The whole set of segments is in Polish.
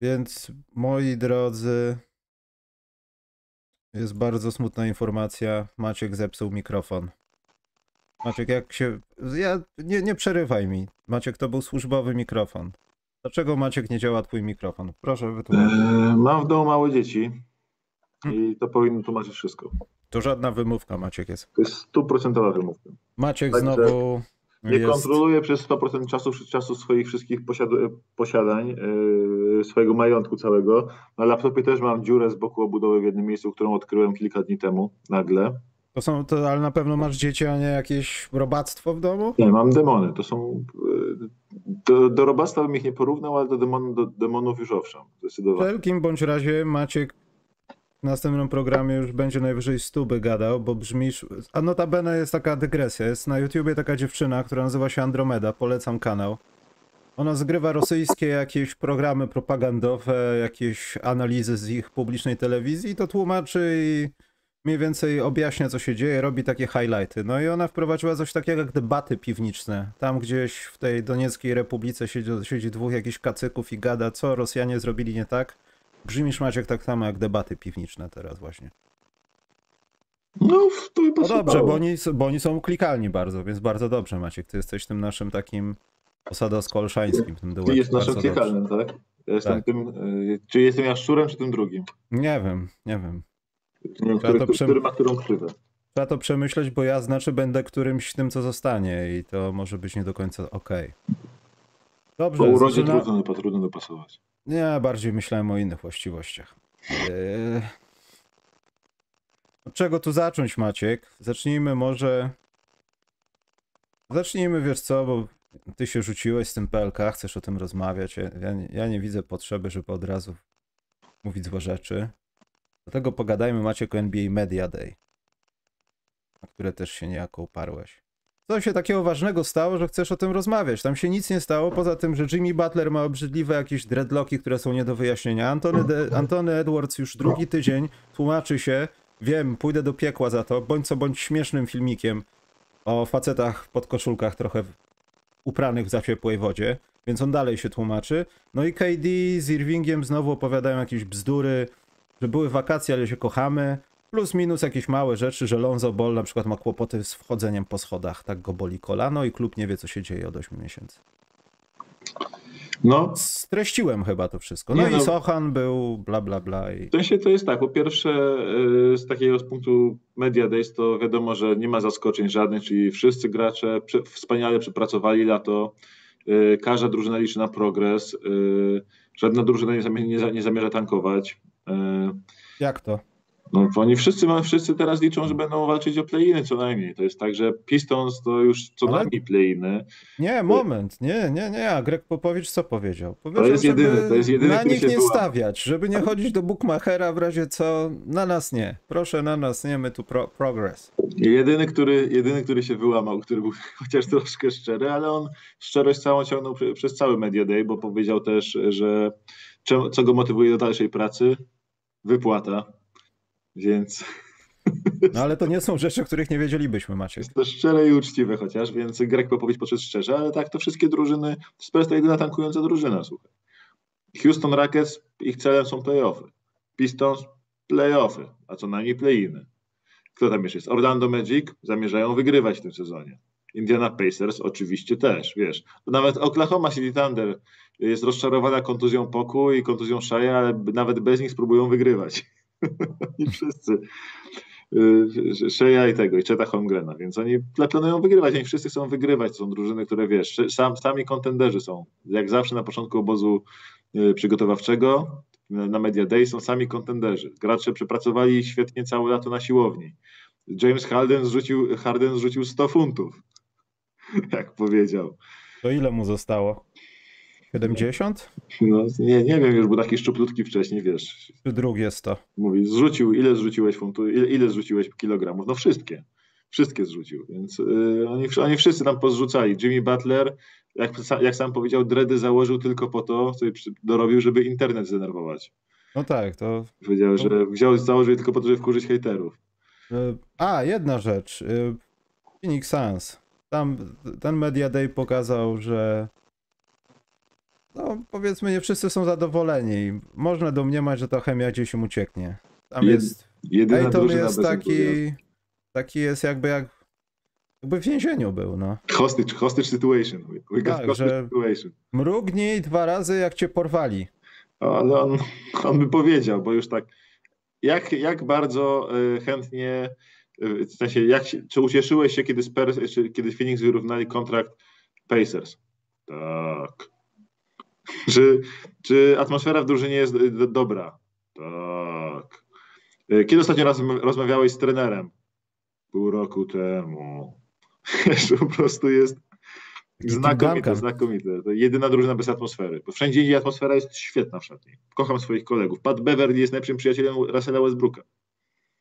Więc moi drodzy, jest bardzo smutna informacja. Maciek zepsuł mikrofon. Maciek, jak się. Ja, nie, nie przerywaj mi. Maciek, to był służbowy mikrofon. Dlaczego Maciek nie działa twój mikrofon? Proszę wytłumaczyć. Eee, mam w domu małe dzieci i to powinno tłumaczyć wszystko. To żadna wymówka, Maciek jest. To jest stuprocentowa wymówka. Maciek Także znowu Nie jest... kontroluje przez 100% czasu, czasu swoich wszystkich posiad posiadań, yy, swojego majątku całego. Na laptopie też mam dziurę z boku obudowy w jednym miejscu, którą odkryłem kilka dni temu nagle. To są, to, ale na pewno masz dzieci, a nie jakieś robactwo w domu? Nie, mam demony. To są. Yy, do, do robactwa bym ich nie porównał, ale do, demon, do demonów już owszem. W Zdecydowanie. wszelkim bądź razie Maciek w następnym programie już będzie najwyżej stuby gadał, bo brzmisz... A notabene jest taka dygresja. Jest na YouTubie taka dziewczyna, która nazywa się Andromeda. Polecam kanał. Ona zgrywa rosyjskie jakieś programy propagandowe, jakieś analizy z ich publicznej telewizji to tłumaczy i mniej więcej objaśnia, co się dzieje, robi takie highlighty. No i ona wprowadziła coś takiego jak debaty piwniczne. Tam gdzieś w tej Donieckiej Republice siedzi, siedzi dwóch jakichś kacyków i gada, co Rosjanie zrobili nie tak. Brzmisz Maciek tak samo jak debaty piwniczne teraz właśnie. No, to No dobrze, bo oni, bo oni są klikalni bardzo, więc bardzo dobrze Maciek. Ty jesteś tym naszym takim osadowsko-olszańskim, tym Ty duetem. jest naszym kliekalnym, tak? Ja jestem Tak. tym. Yy, czy jestem jaszczurem, czy tym drugim? Nie wiem, nie wiem. Nie wiem, który, to przem- który ma którą krzywę. Trzeba to przemyśleć, bo ja znaczy będę którymś tym, co zostanie i to może być nie do końca okej. Dobrze, Po urodzie zaczyna... trudno, dopa- trudno dopasować. Nie, bardziej myślałem o innych właściwościach. Eee... Od czego tu zacząć, Maciek? Zacznijmy może... Zacznijmy, wiesz co, bo ty się rzuciłeś z tym PLK, chcesz o tym rozmawiać. Ja, ja, nie, widzę potrzeby, żeby od razu mówić złe rzeczy. Dlatego pogadajmy, Maciek, o NBA Media Day, na które też się niejako uparłeś. Co się takiego ważnego stało, że chcesz o tym rozmawiać? Tam się nic nie stało, poza tym, że Jimmy Butler ma obrzydliwe jakieś dreadlocki, które są nie do wyjaśnienia. Antony, De- Antony Edwards już drugi tydzień tłumaczy się, wiem, pójdę do piekła za to, bądź co bądź śmiesznym filmikiem o facetach w podkoszulkach trochę upranych w za ciepłej wodzie, więc on dalej się tłumaczy. No i KD z Irvingiem znowu opowiadają jakieś bzdury, że były wakacje, ale się kochamy. Plus minus jakieś małe rzeczy, że Lonzo Ball na przykład ma kłopoty z wchodzeniem po schodach, tak go boli kolano i klub nie wie, co się dzieje od 8 miesięcy. No, Streściłem chyba to wszystko. No Nie i no. Sochan był bla bla bla i... w sensie to jest tak, po pierwsze y, z takiego z punktu Media Days to wiadomo, że nie ma zaskoczeń żadnych, czyli wszyscy gracze wspaniale przepracowali lato, y, każda drużyna liczy na progres, y, żadna drużyna nie zamierza, nie, za- nie zamierza tankować. Jak to? No, oni wszyscy, wszyscy teraz liczą, że będą walczyć o play-iny co najmniej. To jest tak, że Pistons to już co Ale- najmniej play-iny. Nie, moment, nie, nie, nie, a Greg Popowicz co powiedział? Powiedział, jest żeby jedyny- to jest jedyny, na nich nie była- stawiać, żeby nie chodzić do Bookmachera w razie co, na nas nie. Proszę na nas nie, my tu pro, progress. Jedyny który, jedyny, który się wyłamał, który był chociaż troszkę szczery, ale on szczerość całą ciągnął przez cały Media Day, bo powiedział też, że co go motywuje do dalszej pracy? Wypłata. Więc No ale to nie są rzeczy, których nie wiedzielibyśmy, Maciek. jest to szczere i uczciwe chociaż, więc Greg Popovich podszedł szczerze, ale tak, to wszystkie drużyny, Spurs to jedyna tankująca drużyna, słuchaj. Houston Rockets, ich celem są playoffy. Pistons, playoffy, a co najmniej play-iny. Kto tam jeszcze jest? Orlando Magic zamierzają wygrywać w tym sezonie. Indiana Pacers oczywiście też, wiesz. Nawet Oklahoma City Thunder jest rozczarowana kontuzją Poku i kontuzją Shea, ale nawet bez nich spróbują wygrywać. I wszyscy. Y, Shea i tego, i Cheta Holmgrena, więc oni pla- planują wygrywać, oni wszyscy chcą wygrywać, to są drużyny, które wiesz, sam, sami kontenderzy są, jak zawsze na początku obozu y, przygotowawczego, na Media Day są sami kontenderzy. Gracze przepracowali świetnie całe lato na siłowni. James Harden zrzucił, Harden zrzucił 100 funtów, jak powiedział. To ile mu zostało? 70? No, nie, nie wiem, już był taki szczuplutki wcześniej, wiesz, Czy drugie 100? mówi, zrzucił, ile zrzuciłeś funtów, ile, ile zrzuciłeś kilogramów? No wszystkie. Wszystkie zrzucił, więc y, oni, oni wszyscy tam pozrzucali. Jimmy Butler, jak, jak sam powiedział, dredy założył tylko po to, przy- dorobił, żeby internet zdenerwować. No tak, to... Powiedział, że wziął, założył tylko po to, żeby wkurzyć hejterów. y, A, jedna rzecz. y, Phoenix Suns. Tam ten Media Day pokazał, że no powiedzmy nie wszyscy są zadowoleni. Można domniemać, że ta chemia gdzieś im ucieknie. Tam Jed- jest, drużyna jest taki, taki jest jakby jak, jakby w więzieniu był, no. Hostage, hostage situation. We- got Tak, hostage situation. Mrugnij dwa razy, jak cię porwali. Ale on, on by powiedział, bo już tak, jak, jak bardzo y, chętnie, y, w sensie, jak czy ucieszyłeś się, kiedy, Spurs, czy, kiedy Phoenix wyrównali kontrakt Pacers? Tak. Czy, czy atmosfera w drużynie jest do, dobra? Tak. Y, Kiedy ostatnio raz rozmawiałeś z trenerem? Pół roku temu. Wiesz, po prostu jest znakomite, znakomite. To jedyna drużyna bez atmosfery. Bo wszędzie indziej atmosfera jest świetna w szatni. Kocham swoich kolegów. Pat Beverly jest najlepszym przyjacielem Russella Westbrooka.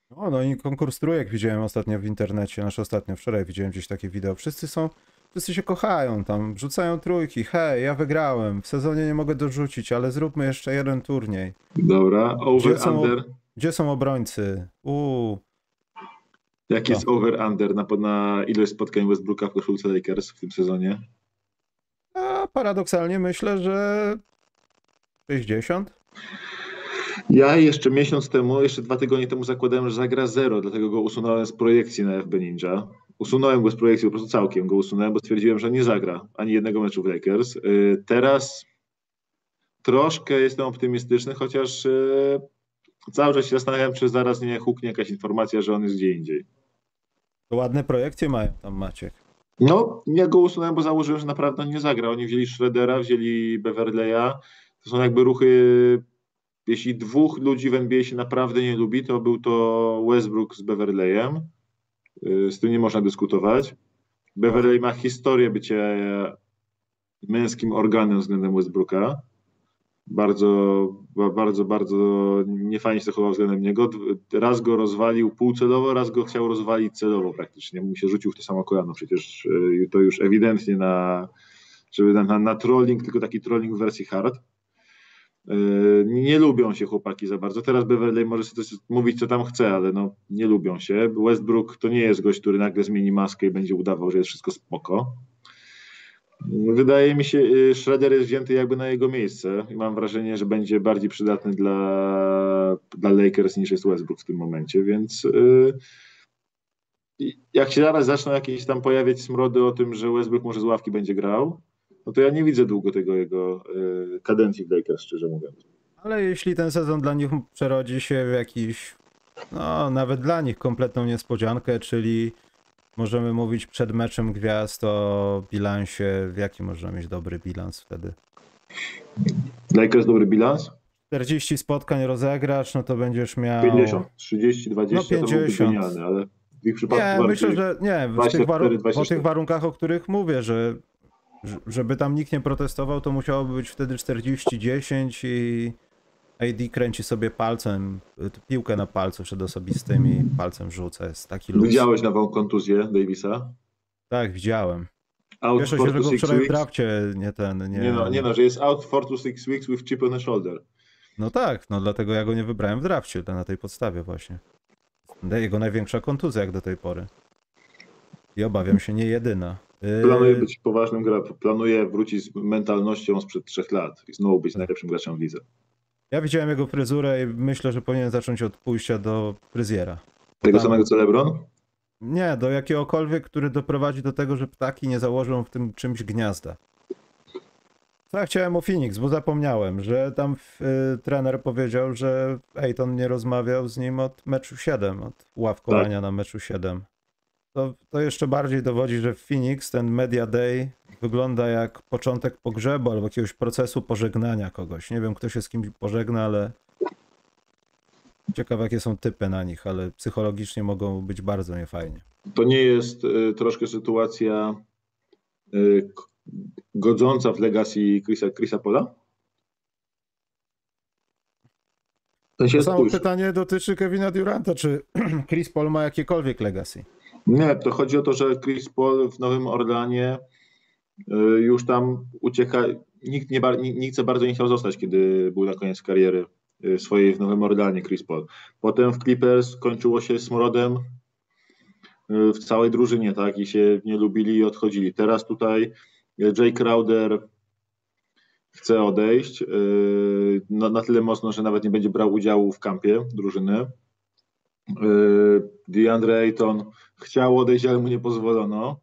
O, no i konkurs trójek widziałem ostatnio w internecie, nasz ostatnio, wczoraj widziałem gdzieś takie wideo. Wszyscy są, wszyscy się kochają tam, rzucają trójki. Hej, ja wygrałem, w sezonie nie mogę dorzucić, ale zróbmy jeszcze jeden turniej. Dobra, over, Gdzie są- under. Gdzie są obrońcy? Uuu, Jaki jest over, under na, na ilość spotkań Westbrooka w koszulce Lakers w tym sezonie? a paradoksalnie myślę, że 60? Ja jeszcze miesiąc temu, jeszcze dwa tygodnie temu zakładałem, że zagra zero, dlatego go usunąłem z projekcji na FB Ninja. Usunąłem go z projekcji, po prostu całkiem go usunąłem, bo stwierdziłem, że nie zagra ani jednego meczu w Lakers. Yy, Teraz troszkę jestem optymistyczny, chociaż yy, cały czas się zastanawiam, czy zaraz nie huknie jakaś informacja, że on jest gdzie indziej. To ładne projekcje mają tam Maciek. No, ja go usunąłem, bo założyłem, że naprawdę nie zagra. Oni wzięli Schroedera, wzięli Beverleya. To są jakby ruchy. Jeśli dwóch ludzi w NBA się naprawdę nie lubi, to był to Westbrook z Beverleyem. Y, Z tym nie można dyskutować. Beverley ma historię bycia męskim organem względem Westbrooka. Bardzo, ba- bardzo, bardzo niefajnie się zachował względem niego. Raz go rozwalił półcelowo, raz go chciał rozwalić celowo praktycznie. Mu się rzucił w to samo kolano. Przecież y, to już ewidentnie na, żeby na, na, na trolling, tylko taki trolling w wersji hard. Y, Nie lubią się chłopaki za bardzo. Teraz Beverley może sobie mówić, co tam chce, ale no, nie lubią się. Westbrook to nie jest gość, który nagle zmieni maskę i będzie udawał, że jest wszystko spoko. Wydaje mi się, y, Schroeder jest wzięty jakby na jego miejsce i mam wrażenie, że będzie bardziej przydatny dla, dla Lakers niż jest Westbrook w tym momencie, więc y, i jak się zaraz zaczną jakieś tam pojawiać smrody o tym, że Westbrook może z ławki będzie grał, no to ja nie widzę długo tego jego y, kadencji w Lakers, szczerze mówiąc. Ale jeśli ten sezon dla nich przerodzi się w jakiś, no nawet dla nich kompletną niespodziankę, czyli możemy mówić przed meczem gwiazd o bilansie, w jaki można mieć dobry bilans wtedy? Lakers dobry bilans? 40 spotkań rozegrasz, no to będziesz miał... 50, 30, 20 No, to byłby 50. genialny, ale w ich przypadku Nie, myślę, że nie, w 24, tych, waru- po 24. tych warunkach, o których mówię, że- żeby tam nikt nie protestował, to musiałoby być wtedy 40-10 i AD kręci sobie palcem, piłkę na palcu przed osobistym i palcem rzuca. Jest taki luz. Widziałeś nową kontuzję Davisa? Tak, widziałem. Out Cieszę się, że go wczoraj w drafcie nie ten, nie... Nie no, nie no, że jest out 4 to 6 weeks with chip on the shoulder. No tak, no dlatego ja go nie wybrałem w drafcie, na tej podstawie właśnie. Jego największa kontuzja jak do tej pory. I obawiam się nie jedyna. Yy, Planuje być poważnym graczem, planuje wrócić z mentalnością sprzed trzech lat i znowu być najlepszym graczem w lidze. Ja widziałem jego fryzurę i myślę, że powinien zacząć od pójścia do fryzjera. Tego Tam- samego co LeBron? Nie, do jakiegokolwiek, który doprowadzi do tego, że ptaki nie założą w tym czymś gniazda. Co ja chciałem o Phoenix, bo zapomniałem, że tam y, trener powiedział, że Ejton nie rozmawiał z nim od meczu 7, od ławkowania na meczu 7. To, to jeszcze bardziej dowodzi, że w Phoenix ten Media Day wygląda jak początek pogrzebu albo jakiegoś procesu pożegnania kogoś. Nie wiem, kto się z kimś pożegna, ale ciekawe jakie są typy na nich, ale psychologicznie mogą być bardzo niefajnie. To nie jest y, troszkę sytuacja y, godząca w legacy Chrisa, Chrisa Pola? Sensie To samo spójrz, pytanie dotyczy Kevina Duranta, czy Chris Paul ma jakiekolwiek legacy? Nie, to chodzi o to, że Chris Paul w Nowym Orlanie y, już tam ucieka. Nikt, nie, nikt bardzo nie chciał zostać, kiedy był na koniec kariery y, swojej w Nowym Orlanie Chris Paul. Potem w Clippers kończyło się smrodem y, w całej drużynie, tak, i się nie lubili i odchodzili. Teraz tutaj Jay Crowder chce odejść na, na tyle mocno, że nawet nie będzie brał udziału w kampie drużyny. Yy, DeAndre Ayton chciał odejść, ale mu nie pozwolono.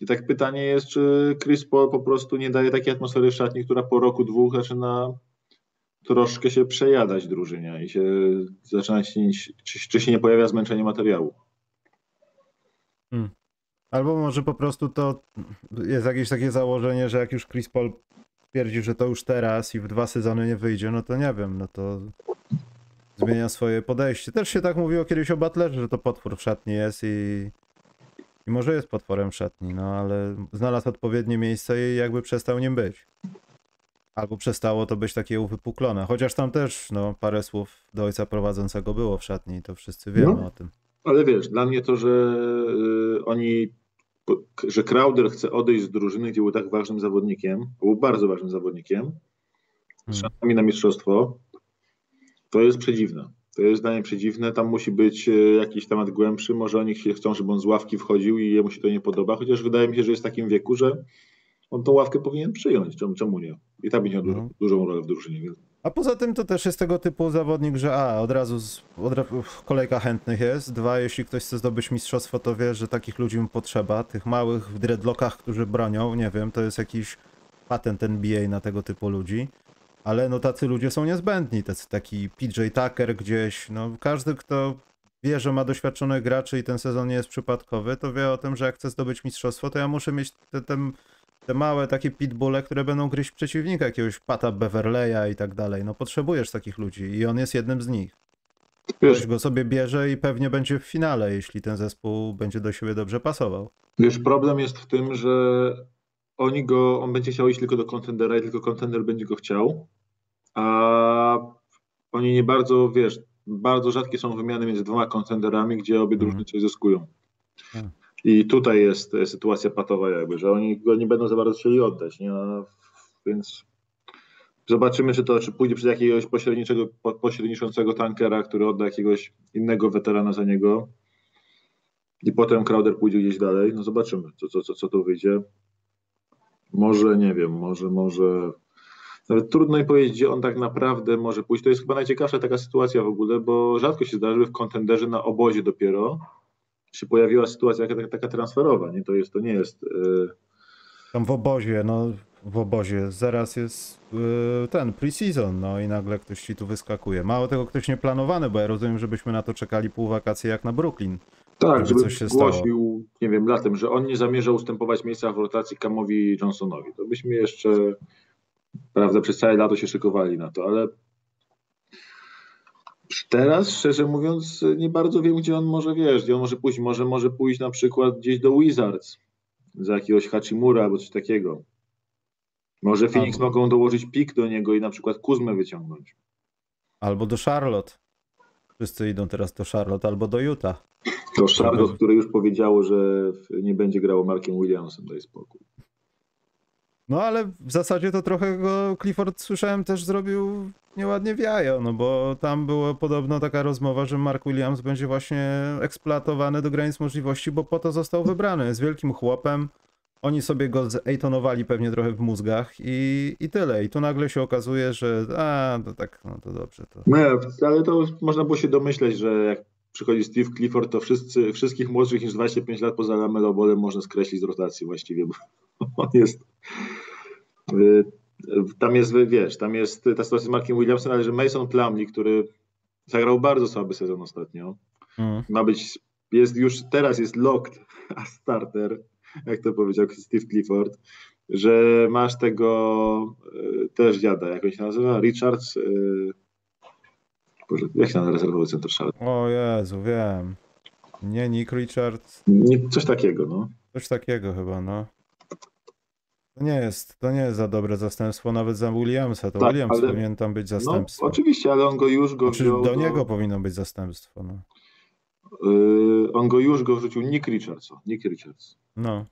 I tak pytanie jest, czy Chris Paul po prostu nie daje takiej atmosfery w szatni, która po roku, dwóch zaczyna troszkę się przejadać drużynie i się zaczyna się, czy, czy się nie pojawia zmęczenie materiału. Hmm. Albo może po prostu to jest jakieś takie założenie, że jak już Chris Paul twierdzi, że to już teraz i w dwa sezony nie wyjdzie, no to nie wiem, no to zmienia swoje podejście. Też się tak mówiło kiedyś o Butlerze, że to potwór w szatni jest i, i może jest potworem w szatni, no ale znalazł odpowiednie miejsce i jakby przestał nim być. Albo przestało to być takie uwypuklone. Chociaż tam też no, parę słów do ojca prowadzącego było w szatni, to wszyscy wiemy no, o tym. Ale wiesz, dla mnie to, że y, oni, że Crowder chce odejść z drużyny, gdzie był tak ważnym zawodnikiem, był bardzo ważnym zawodnikiem, z hmm. na mistrzostwo, to jest przedziwne. To jest zdanie przedziwne, tam musi być y, jakiś temat głębszy, może oni chcą, żeby on z ławki wchodził i jemu się to nie podoba, chociaż wydaje mi się, że jest w takim wieku, że on tą ławkę powinien przyjąć, czemu, czemu nie? I tak będzie miał dużą, no. dużą rolę w drużynie. Więc... A poza tym to też jest tego typu zawodnik, że a, od razu z, od, kolejka chętnych jest, dwa, jeśli ktoś chce zdobyć mistrzostwo, to wie, że takich ludzi mu potrzeba, tych małych w dreadlockach, którzy bronią, nie wiem, to jest jakiś patent NBA na tego typu ludzi. Ale no tacy ludzie są niezbędni, tacy, taki PJ Tucker gdzieś, no każdy, kto wie, że ma doświadczonych graczy i ten sezon nie jest przypadkowy, to wie o tym, że jak chcę zdobyć mistrzostwo, to ja muszę mieć ten te małe takie pitbulle, które będą gryźć przeciwnika, jakiegoś Pata Beverleya i tak dalej. No potrzebujesz takich ludzi i on jest jednym z nich. Wiesz, Ktoś go sobie bierze i pewnie będzie w finale, jeśli ten zespół będzie do siebie dobrze pasował. Wiesz, problem jest w tym, że oni go, on będzie chciał iść tylko do kontendera i tylko kontender będzie go chciał, a oni nie bardzo, wiesz, bardzo rzadkie są wymiany między dwoma kontenderami, gdzie obie drużyny mm. coś zyskują. Hmm. I tutaj jest e, sytuacja patowa jakby, że oni go nie będą za bardzo chcieli oddać, nie? Więc zobaczymy, czy to czy pójdzie przez jakiegoś pośredniczego, pośredniczącego tankera, który odda jakiegoś innego weterana za niego i potem Crowder pójdzie gdzieś dalej. No zobaczymy, co, co, co, co tu wyjdzie. Może, nie wiem, może, może... Nawet trudno mi powiedzieć, gdzie on tak naprawdę może pójść. To jest chyba najciekawsza taka sytuacja w ogóle, bo rzadko się zdarzy w kontenderze na obozie dopiero, się pojawiła sytuacja taka, taka transferowa, nie? To, jest, to nie jest... Yy... Tam w obozie, no w obozie zaraz jest yy, ten pre-season, no i nagle ktoś ci tu wyskakuje. Mało tego, ktoś nieplanowany, bo ja rozumiem, żebyśmy na to czekali pół wakacji jak na Brooklyn. Tak, żeby, coś się zgłosił, nie wiem, latem, że on nie zamierza ustępować miejsca w rotacji Kamowi Johnsonowi. To byśmy jeszcze, prawda, przez całe lato się szykowali na to, ale Teraz, szczerze mówiąc, nie bardzo wiem, gdzie on może, wiesz, gdzie on może pójść. Może może pójść na przykład gdzieś do Wizards za jakiegoś Hachimura albo coś takiego. Może Phoenix albo... mogą dołożyć pik do niego i na przykład Kuzmę wyciągnąć. Albo do Charlotte. Wszyscy idą teraz do Charlotte albo do Utah. To Charlotte, które już powiedziało, że nie będzie grało Markiem Williamsem, daj spokój. No ale w zasadzie to trochę go Clifford słyszałem też zrobił nieładnie w jajo, no bo tam była podobno taka rozmowa, że Mark Williams będzie właśnie eksploatowany do granic możliwości, bo po to został wybrany. Jest wielkim chłopem. Oni sobie go zejtonowali pewnie trochę w mózgach i, i tyle. I tu nagle się okazuje, że a, to tak, no to dobrze. To... Nie, ale to można było się domyśleć, że jak przychodzi Steve Clifford, to wszyscy, wszystkich młodszych niż 25 lat poza Lamelo Bolem można skreślić z rotacji właściwie, bo on jest y, tam jest, wiesz, tam jest ta sytuacja z Markiem Williamsem, ale że Mason Plumlee, który zagrał bardzo słaby sezon ostatnio, mm. ma być, jest już teraz jest locked a starter, jak to powiedział Steve Clifford, że masz tego y, też dziada, jak on się nazywa, Richards, y, Boże, jak się nazywa rezerwowy center Charlotte? O Jezu, wiem. Nie Nick Richards. Coś takiego, no. Coś takiego chyba, no. To nie jest, to nie jest za dobre zastępstwo nawet za Williamsa. To tak, Williams ale, powinien tam być zastępstwem. No, oczywiście, ale on go już go znaczy, wziął. Do niego powinno być zastępstwo. No. Yy, on go już go wrzucił Nick Richards. Nick Richards. No.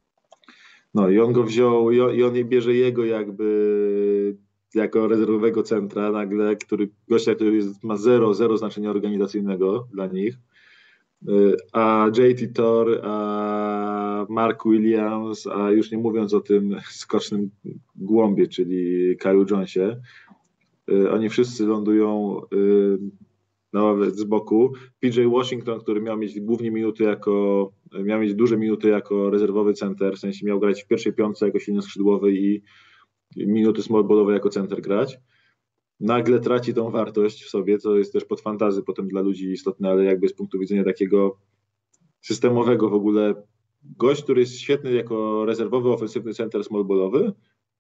No i on go wziął i on, i on bierze jego jakby jako rezerwowego centra nagle, który gościa, który jest, ma zero, zero znaczenia organizacyjnego dla nich Y, a JT Thor, a Mark Williams, a już nie mówiąc o tym skocznym głąbie, czyli Kyle Jonesie, y, oni wszyscy lądują y, na ławę z boku. PJ Washington, który miał mieć głównie minuty jako, miał mieć duże minuty jako rezerwowy center, w sensie miał grać w pierwszej piątce jako silny skrzydłowy i minuty smallballowe jako center grać nagle traci tą wartość w sobie, co jest też pod fantazy potem dla ludzi istotne, ale jakby z punktu widzenia takiego systemowego w ogóle gość, który jest świetny jako rezerwowy ofensywny center smallballowy,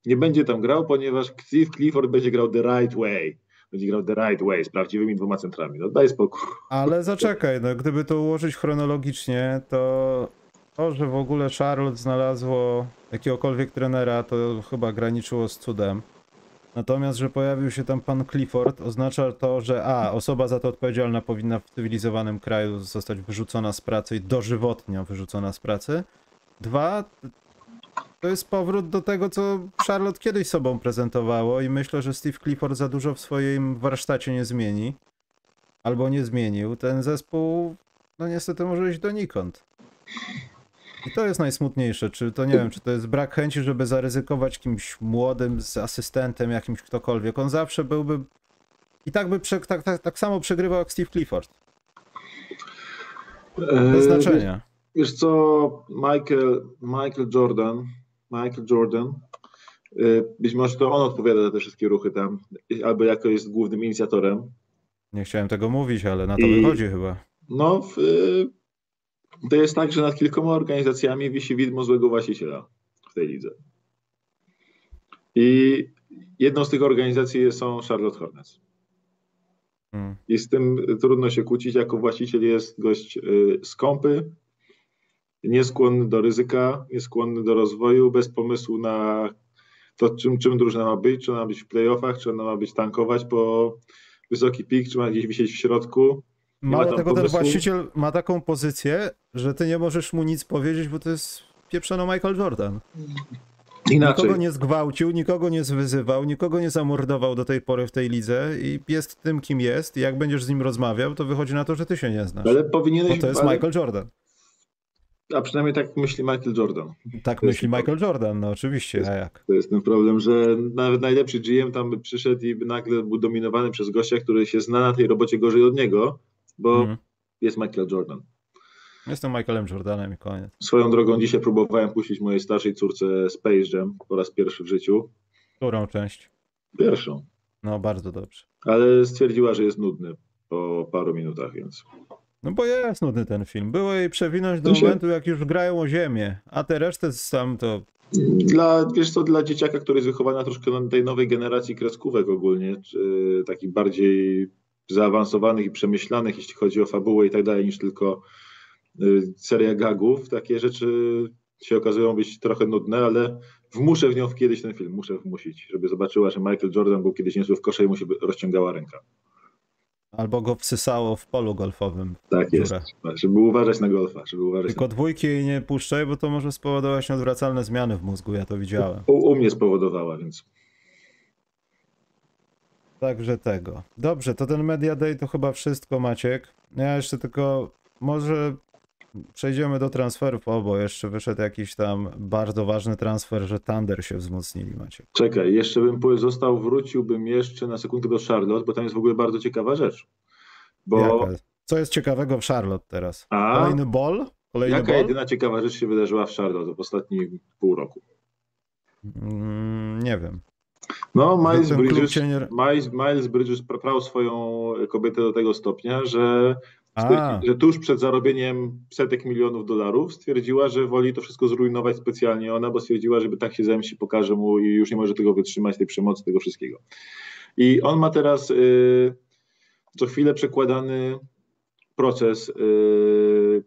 nie będzie tam grał, ponieważ Steve Clifford będzie grał the right way. Będzie grał the right way z prawdziwymi dwoma centrami. No daj spokój. Ale zaczekaj, no gdyby to ułożyć chronologicznie, to to, że w ogóle Charlotte znalazło jakiegokolwiek trenera, to chyba graniczyło z cudem. Natomiast, że pojawił się tam pan Clifford, oznacza to, że a, osoba za to odpowiedzialna powinna w cywilizowanym kraju zostać wyrzucona z pracy i dożywotnio wyrzucona z pracy. Dwa, to jest powrót do tego, co Charlotte kiedyś sobą prezentowało i myślę, że Steve Clifford za dużo w swoim warsztacie nie zmieni. Albo nie zmienił. Ten zespół, no niestety może iść donikąd. I to jest najsmutniejsze, czy to nie wiem, czy to jest brak chęci, żeby zaryzykować kimś młodym, z asystentem, jakimś ktokolwiek. On zawsze byłby i tak by prze, tak, tak, tak samo przegrywał jak Steve Clifford. Bez eee, znaczenia. Wiesz co, Michael, Michael Jordan, Michael Jordan, y, być może to on odpowiada za te wszystkie ruchy tam, albo jako jest głównym inicjatorem. Nie chciałem tego mówić, ale na to I, wychodzi chyba. No, w, to jest tak, że nad kilkoma organizacjami wisi widmo złego właściciela w tej lidze. I jedną z tych organizacji są Charlotte Hornets. Hmm. I z tym trudno się kłócić. Jako właściciel jest gość y, skąpy, nieskłonny do ryzyka, nieskłonny do rozwoju, bez pomysłu na to, czym, czym drużyna ma być, czy ona ma być w playoffach, czy ona ma być tankować po wysoki pik, czy ma gdzieś wisieć w środku. Mało tego, ten właściciel ma taką pozycję, że ty nie możesz mu nic powiedzieć, bo to jest pieprzony Michael Jordan. Inaczej. Nikogo nie zgwałcił, nikogo nie zwyzywał, nikogo nie zamordował do tej pory w tej lidze i jest tym, kim jest. I jak będziesz z nim rozmawiał, to wychodzi na to, że ty się nie znasz. Ale powinieneś... Bo to jest ale... Michael Jordan. A przynajmniej tak myśli Michael Jordan. Tak to myśli Michael problem. Jordan, no oczywiście, jest, a jak? To jest ten problem, że nawet najlepszy GM tam by przyszedł i by nagle był dominowany przez gościa, który się zna na tej robocie gorzej od niego, bo mm. jest Michael Jordan. Jestem Michaelem Jordanem i koniec. Swoją drogą dzisiaj próbowałem puścić mojej starszej córce Space Jam po raz pierwszy w życiu. Którą część? Pierwszą. No, bardzo dobrze. Ale stwierdziła, że jest nudny po paru minutach, więc... No bo jest nudny ten film. Było jej przewinąć do momentu, jak już grają o ziemię, a te resztę tam to... Dla, wiesz co, dla dzieciaka, który jest wychowany troszkę na tej nowej generacji kreskówek ogólnie, czy takich bardziej zaawansowanych i przemyślanych, jeśli chodzi o fabułę i tak dalej, niż tylko y, seria gagów. Takie rzeczy się okazują być trochę nudne, ale wmuszę w nią kiedyś ten film, muszę wmusić, żeby zobaczyła, że Michael Jordan był kiedyś niezły w kosze i mu się rozciągała ręka. Albo go wsysało w polu golfowym. Tak jest, żeby uważać na golfa. Żeby uważać Tylko na... dwójki nie puszczaj, bo to może spowodować nieodwracalne zmiany w mózgu, ja to widziałem. U, u mnie spowodowała, więc... Także tego. Dobrze, to ten Media Day to chyba wszystko, Maciek. Ja jeszcze tylko może przejdziemy do transferów, o, bo jeszcze wyszedł jakiś tam bardzo ważny transfer, że Thunder się wzmocnili, Maciek. Czekaj, jeszcze bym został, wróciłbym jeszcze na sekundę do Charlotte, bo tam jest w ogóle bardzo ciekawa rzecz. Bo... Jaka? Co jest ciekawego w Charlotte teraz? A... Kolejny ball? Kolejny Jaka ball? jedyna ciekawa rzecz się wydarzyła w Charlotte w ostatnim pół roku? Mm, nie wiem. No, Miles Bridges, nie... Miles, Miles Bridges prawał swoją kobietę do tego stopnia, że, że tuż przed zarobieniem setek milionów dolarów stwierdziła, że woli to wszystko zrujnować specjalnie ona, bo stwierdziła, żeby tak się zemści, pokaże mu i już nie może tego wytrzymać, tej przemocy, tego wszystkiego. I on ma teraz y, co chwilę przekładany proces, y,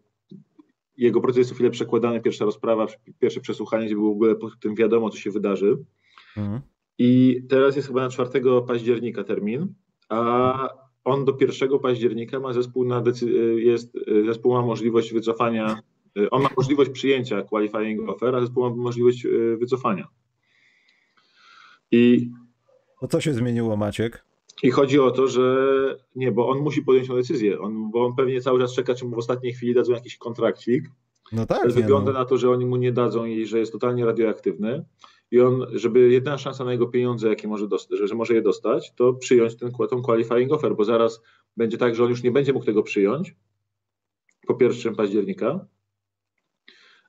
jego proces jest co chwilę przekładany, pierwsza rozprawa, pierwsze przesłuchanie, gdzie w ogóle po tym wiadomo, co się wydarzy. Mhm. I teraz jest chyba na 4 października termin, a on do 1 października ma zespół na decy- jest, zespół ma możliwość wycofania, on ma możliwość przyjęcia qualifying offer, a zespół ma możliwość e, wycofania. I to co się zmieniło, Maciek? I chodzi o to, że nie, bo on musi podjąć tę decyzję, on, bo on pewnie cały czas czeka, czy mu w ostatniej chwili dadzą jakiś kontrakcik. No tak, Ale wygląda no. na to, że oni mu nie dadzą i że jest totalnie radioaktywny. I on, żeby jedyna szansa na jego pieniądze, jakie może dostać, że, że może je dostać, to przyjąć ten, tą qualifying offer, bo zaraz będzie tak, że on już nie będzie mógł tego przyjąć po 1 października,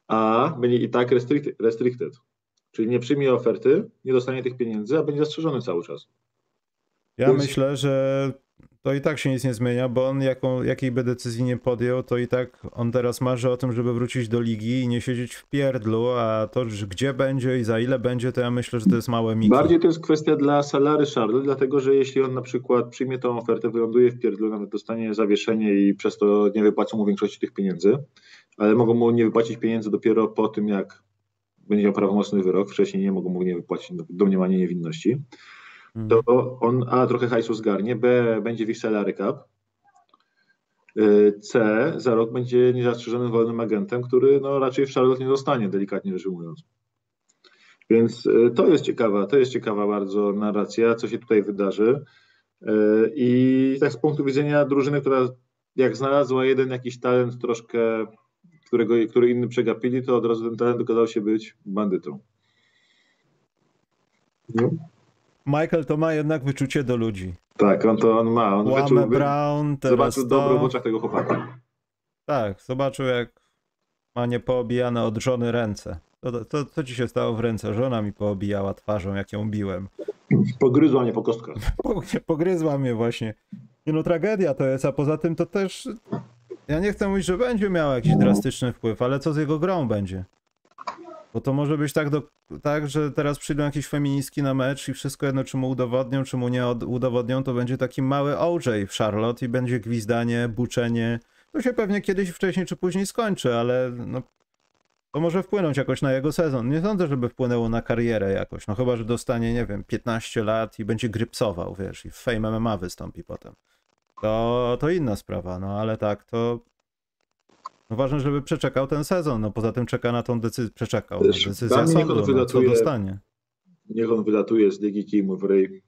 a będzie i tak restricted, restricted. Czyli nie przyjmie oferty, nie dostanie tych pieniędzy, a będzie zastrzeżony cały czas. Ja Więc- myślę, że to i tak się nic nie zmienia, bo on jaką, jakiej by decyzji nie podjął, to i tak on teraz marzy o tym, żeby wrócić do ligi i nie siedzieć w pierdlu, a to, gdzie będzie i za ile będzie, to ja myślę, że to jest małe mikro. Bardziej to jest kwestia dla Salary Charlotte, dlatego że jeśli on na przykład przyjmie tą ofertę, wyląduje w pierdlu, nawet dostanie zawieszenie i przez to nie wypłacą mu większości tych pieniędzy, ale mogą mu nie wypłacić pieniędzy dopiero po tym, jak będzie miał prawomocny wyrok, wcześniej nie mogą mu nie wypłacić do- domniemanie niewinności. To on A trochę hajsu zgarnie, B będzie w salary cap, y, C za rok będzie niezastrzeżonym wolnym agentem, który no, raczej w Charlotte nie zostanie, delikatnie rzecz ujmując. Więc y, to jest ciekawa, to jest ciekawa bardzo narracja, co się tutaj wydarzy. Y, I tak z punktu widzenia drużyny, która jak znalazła jeden jakiś talent troszkę, którego, który inni przegapili, to od razu ten talent okazał się być bandytą. No, Michael to ma jednak wyczucie do ludzi. tak, on to on ma. On wyczuł, Brown, teraz zobaczył dobro w to... oczach tego chłopaka. Tak, zobaczył jak ma niepoobijane od żony ręce. To, to, co ci się stało w ręce? Żona mi poobijała twarzą, jak ją biłem. Pogryzła mnie po kostkach. Po- Pogryzła mnie właśnie. Nie no, tragedia to jest, a poza tym to też... Ja nie chcę mówić, że będzie miał jakiś drastyczny wpływ, ale co z jego grą będzie? Bo to może być tak, do, tak, że teraz przyjdą jakieś feministki na mecz i wszystko jedno, czy mu udowodnią, czy mu nie od, udowodnią, to będzie taki mały OJ w Charlotte i będzie gwizdanie, buczenie. To się pewnie kiedyś wcześniej czy później skończy, ale no, to może wpłynąć jakoś na jego sezon. Nie sądzę, żeby wpłynęło na karierę jakoś. No chyba, że dostanie, nie wiem, 15 lat i będzie grypsował, wiesz, i w Fame MMA wystąpi potem. To, to inna sprawa, no ale tak, to ważne, żeby przeczekał ten sezon. No poza tym czeka na tą decyzję, przeczekał. Decyzja mnie niech sądu, on no, co wylatuje- dostanie. Niech on wylatuje z Ligi Kimów Ray.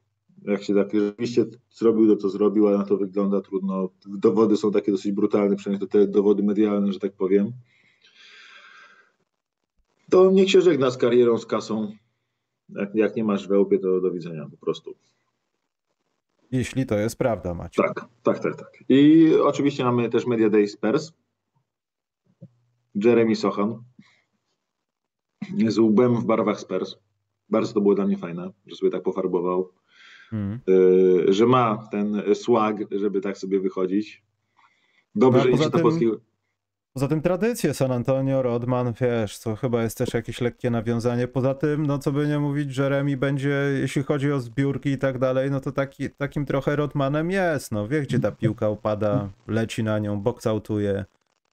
Jak się tak rzeczywiście zrobił to, co zrobił, ale na to wygląda trudno. Dowody są takie dosyć brutalne, przynajmniej to te dowody medialne, że tak powiem. To niech się żegna z karierą, z kasą. Jak, jak nie masz we łbie, to do widzenia po prostu. Jeśli to jest prawda, Macie. Tak, tak, tak, tak. I oczywiście mamy też Media Day Spurs. Jeremy Sochan. Z łbem w barwach Spurs. Bardzo to było dla mnie fajne, że sobie tak pofarbował. Mhm. y, że ma ten swag, żeby tak sobie wychodzić. Dobrze, No, idzie tym- polskiego. Poza tym tradycje San Antonio, Rodman, wiesz, to chyba jest też jakieś lekkie nawiązanie. Poza tym, no co by nie mówić, Jeremy będzie, jeśli chodzi o zbiórki i tak dalej, no to taki, takim trochę Rodmanem jest, no wie gdzie ta piłka upada, leci na nią, boksautuje,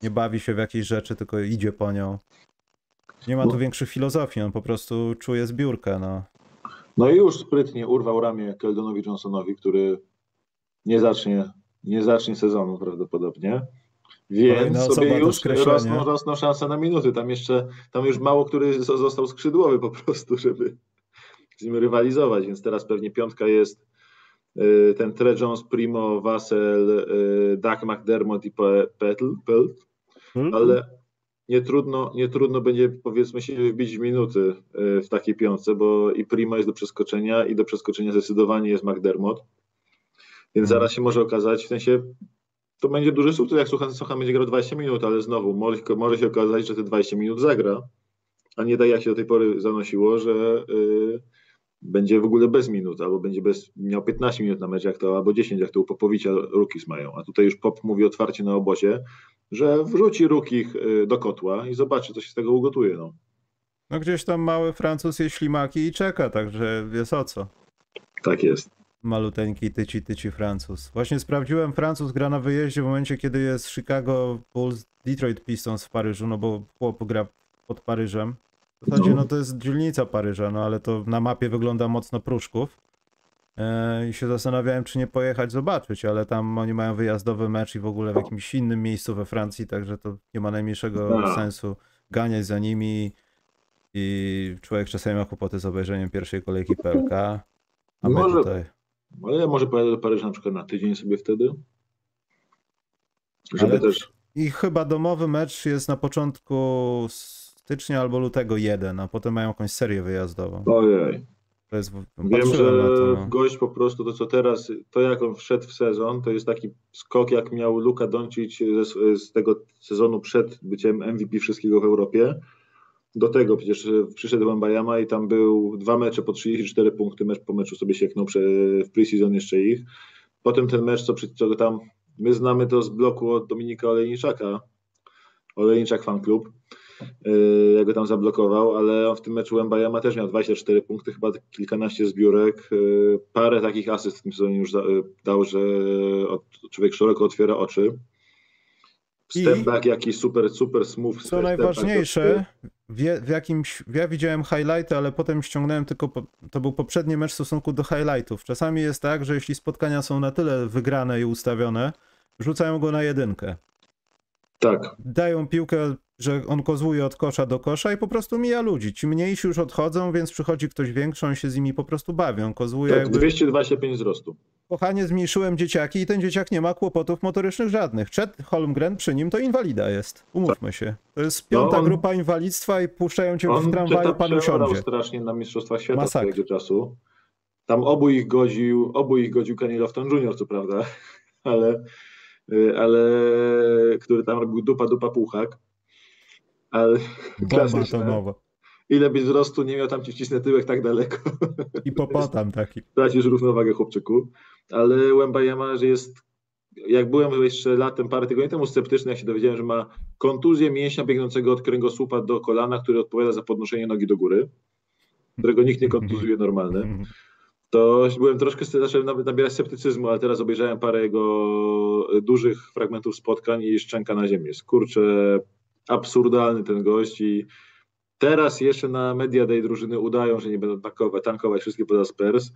nie bawi się w jakieś rzeczy, tylko idzie po nią. Nie ma tu No. większych filozofii, on po prostu czuje zbiórkę, no. No i już sprytnie urwał ramię Keldonowi Johnsonowi, który nie zacznie, nie zacznie sezonu prawdopodobnie. Więc osoba sobie już rosną, rosną szanse na minuty. Tam jeszcze, tam już mało który zo- został skrzydłowy po prostu, żeby z nim rywalizować. Więc teraz pewnie piątka jest y, ten Tre Jones, Primo, Vassell, y, Doug McDermott i Pe- Pelt. ale nie trudno, nie trudno będzie powiedzmy się wbić w minuty y, w takiej piątce, bo i Prima jest do przeskoczenia i do przeskoczenia zdecydowanie jest McDermott. Więc Mhm. zaraz się może okazać, w sensie to będzie duży sukces, jak Suchan, Suchan będzie grał 20 minut, ale znowu może, może się okazać, że te 20 minut zagra, a nie tak jak się do tej pory zanosiło, że y, będzie w ogóle bez minut, albo będzie bez, miał 15 minut na mecz, jak to, albo 10, jak to u Popowicza Rookies mają. A tutaj już Pop mówi otwarcie na obozie, że wrzuci Rukich y, do kotła i zobaczy, co się z tego ugotuje. No. No gdzieś tam mały Francuz je ślimaki i czeka, także jest o co. Tak jest. Maluteńki tyci tyci Francuz. Właśnie sprawdziłem, Francuz gra na wyjeździe w momencie, kiedy jest Chicago Bulls, Detroit Pistons w Paryżu, no bo chłop gra pod Paryżem. W zasadzie No. no to jest dzielnica Paryża, no ale to na mapie wygląda mocno Pruszków. E, I się zastanawiałem, czy nie pojechać zobaczyć, ale tam oni mają wyjazdowy mecz i w ogóle w jakimś innym miejscu we Francji, także to nie ma najmniejszego A. sensu ganiać za nimi i człowiek czasami ma kłopoty z obejrzeniem pierwszej kolejki PLK. A my Może- tutaj... Ale ja może pojadę do Paryża na przykład na tydzień sobie wtedy. Żeby Ale- też. I chyba domowy mecz jest na początku stycznia albo lutego jeden, a potem mają jakąś serię wyjazdową. Ojej. To jest, Wiem, że to, no. gość po prostu to co teraz, to jak on wszedł w sezon, to jest taki skok jak miał Luka Doncic z, z tego sezonu przed byciem MVP wszystkiego w Europie. Do tego przecież przyszedł Wembayama i tam był dwa mecze po 34 punkty, mecz po meczu sobie sieknął prze, w preseason jeszcze ich. Potem ten mecz, co, co tam, my znamy to z bloku od Dominika Olejniczaka, Olejniczak Fan Club, yy, jak go tam zablokował, ale on w tym meczu Wembayama też miał 24 punkty, chyba kilkanaście zbiórek, yy, parę takich asyst w tym sezonie już yy, dał, że człowiek szeroko otwiera oczy. I- Step back jakiś super, super smooth. Co najważniejsze, w, w jakimś, ja widziałem highlighty, ale potem ściągnąłem tylko, po, to był poprzedni mecz w stosunku do highlightów. Czasami jest tak, że jeśli spotkania są na tyle wygrane i ustawione, rzucają go na jedynkę. Tak, Dają piłkę, że on kozłuje od kosza do kosza i po prostu mija ludzi. Ci mniejsi już odchodzą, więc przychodzi ktoś większy, on się z nimi po prostu bawią. Kozłuje tak jakby... 225 wzrostu. Kochanie, zmniejszyłem dzieciaki i ten dzieciak nie ma kłopotów motorycznych żadnych. Chet Holmgren przy nim to inwalida jest. Umówmy się. To jest piąta No, on- grupa inwalidztwa i puszczają cię w On tramwaju, pan usiądzie. strasznie na Mistrzostwach Świata Masakra. swojego czasu. Tam obu ich godził, obu ich godził Kenny Lofton Jr., co prawda, ale, ale który tam robił dupa, dupa, puchak. Ale atomowa. ile byś wzrostu nie miał, tam ci wcisnę tyłek tak daleko. Hipopotam taki. Tracisz równowagę, chłopczyku. Ale Wembayama, że jest, jak byłem jeszcze latem, parę tygodni temu sceptyczny, jak się dowiedziałem, że ma kontuzję mięśnia biegnącego od kręgosłupa do kolana, który odpowiada za podnoszenie nogi do góry, którego nikt nie kontuzuje normalny. To byłem troszkę, zacząłem nawet nabierać sceptycyzmu, ale teraz obejrzałem parę jego dużych fragmentów spotkań i szczęka na ziemię. Skurczę, absurdalny ten gość i teraz jeszcze na Media Day drużyny udają, że nie będą tankować, tankować wszystkie poza Spurs,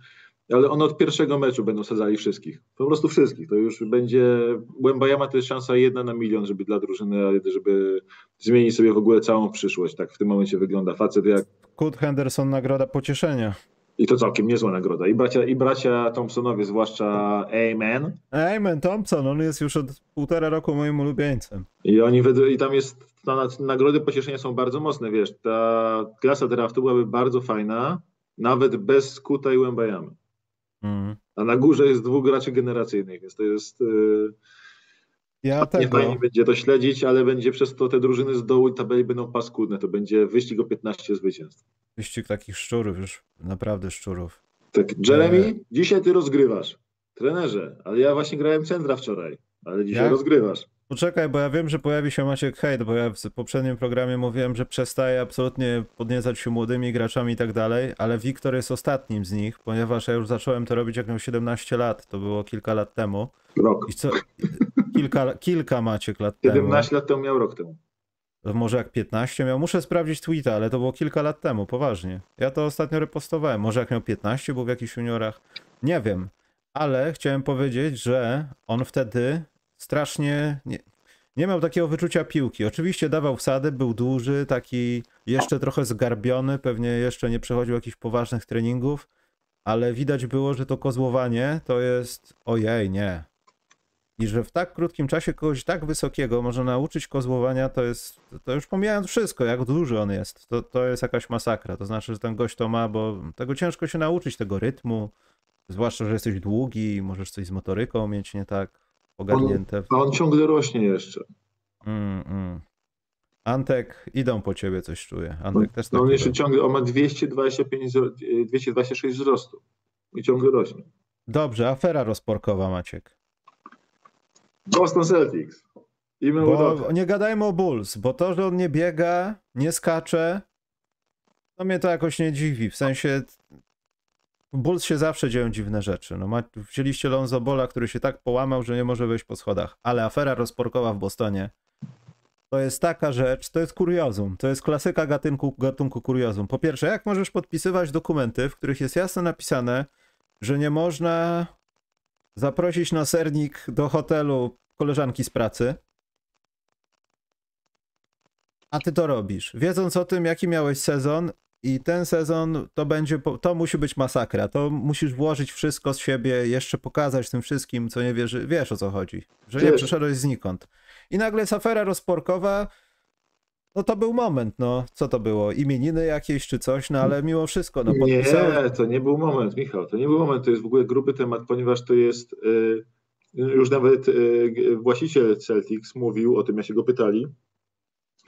ale one od pierwszego meczu będą sadzali wszystkich. Po prostu wszystkich. To już będzie, Łębajama to jest szansa jedna na milion, żeby dla drużyny, żeby zmienić sobie w ogóle całą przyszłość. Tak w tym momencie wygląda facet jak Kurt Henderson nagroda pocieszenia. I to całkiem niezła nagroda. I bracia, i bracia Thompsonowie, zwłaszcza Amen. Amen Thompson, on jest już od półtora roku moim ulubieńcem. I oni i tam jest, na, nagrody pocieszenia są bardzo mocne, wiesz, ta klasa draftu byłaby bardzo fajna, nawet bez Skuta i Łębajamy. Mm. A na górze jest dwóch graczy generacyjnych, więc to jest, yy, Ja nie tego, fajnie będzie to śledzić, ale będzie przez to te drużyny z dołu i tabeli będą paskudne, to będzie wyścig o 15 zwycięstw. wyścig takich szczurów już, naprawdę szczurów. Tak, Jeremy, E. dzisiaj ty rozgrywasz. Trenerze, ale ja właśnie grałem centra wczoraj, ale dzisiaj Jak? rozgrywasz. Poczekaj, bo ja wiem, że pojawi się Maciek hejt, bo ja w poprzednim programie mówiłem, że przestaje absolutnie podniecać się młodymi graczami i tak dalej, ale Wiktor jest ostatnim z nich, ponieważ ja już zacząłem to robić jak miał 17 lat, to było kilka lat temu. Rok. I co? Kilka, kilka Maciek lat temu. 17 lat temu miał rok temu. Może jak 15 miał? Muszę sprawdzić tweeta, ale to było kilka lat temu, poważnie. Ja to ostatnio repostowałem. Może jak miał 15, był w jakichś juniorach. Nie wiem. Ale chciałem powiedzieć, że on wtedy strasznie nie, nie miał takiego wyczucia piłki. Oczywiście dawał wsady, był duży, taki jeszcze trochę zgarbiony, pewnie jeszcze nie przechodził jakichś poważnych treningów, ale widać było, że to kozłowanie to jest ojej, nie. I że w tak krótkim czasie kogoś tak wysokiego można nauczyć kozłowania, to jest, to już pomijając wszystko, jak duży on jest, to, to jest jakaś masakra. To znaczy, że ten gość to ma, bo tego ciężko się nauczyć, tego rytmu, zwłaszcza, że jesteś długi możesz coś z motoryką mieć nie tak ogarnięte. A on ciągle rośnie jeszcze. Mm, mm. Antek, idą po ciebie, coś czuję. Antek też No tak. on jeszcze ciągle, on ma 225, wzro- 226 wzrostu i ciągle rośnie. Dobrze, afera rozporkowa, Maciek. Boston Celtics. I. Bo nie gadajmy o Bulls, bo to, że on nie biega, nie skacze, to mnie to jakoś nie dziwi. W sensie Bulls się zawsze dzieją dziwne rzeczy. No, ma- wzięliście Lonzo Bola, który się tak połamał, że nie może wejść po schodach. Ale afera rozporkowa w Bostonie to jest taka rzecz, to jest kuriozum. To jest klasyka gatunku, gatunku kuriozum. Po pierwsze, jak możesz podpisywać dokumenty, w których jest jasno napisane, że nie można zaprosić na sernik do hotelu koleżanki z pracy, a ty to robisz. Wiedząc o tym, jaki miałeś sezon i ten sezon to będzie, to musi być masakra. To musisz włożyć wszystko z siebie, jeszcze pokazać tym wszystkim, co nie wierzy. Wiesz o co chodzi. Że nie przyszedłeś znikąd. I nagle jest afera rozporkowa. No to był moment, no. Co to było? Imieniny jakieś czy coś, no ale mimo wszystko. No, podpisałem... Nie, to nie był moment, Michał. To nie był moment. To jest w ogóle gruby temat, ponieważ to jest. Yy, już nawet yy, właściciel Celtics mówił o tym, jak się go pytali,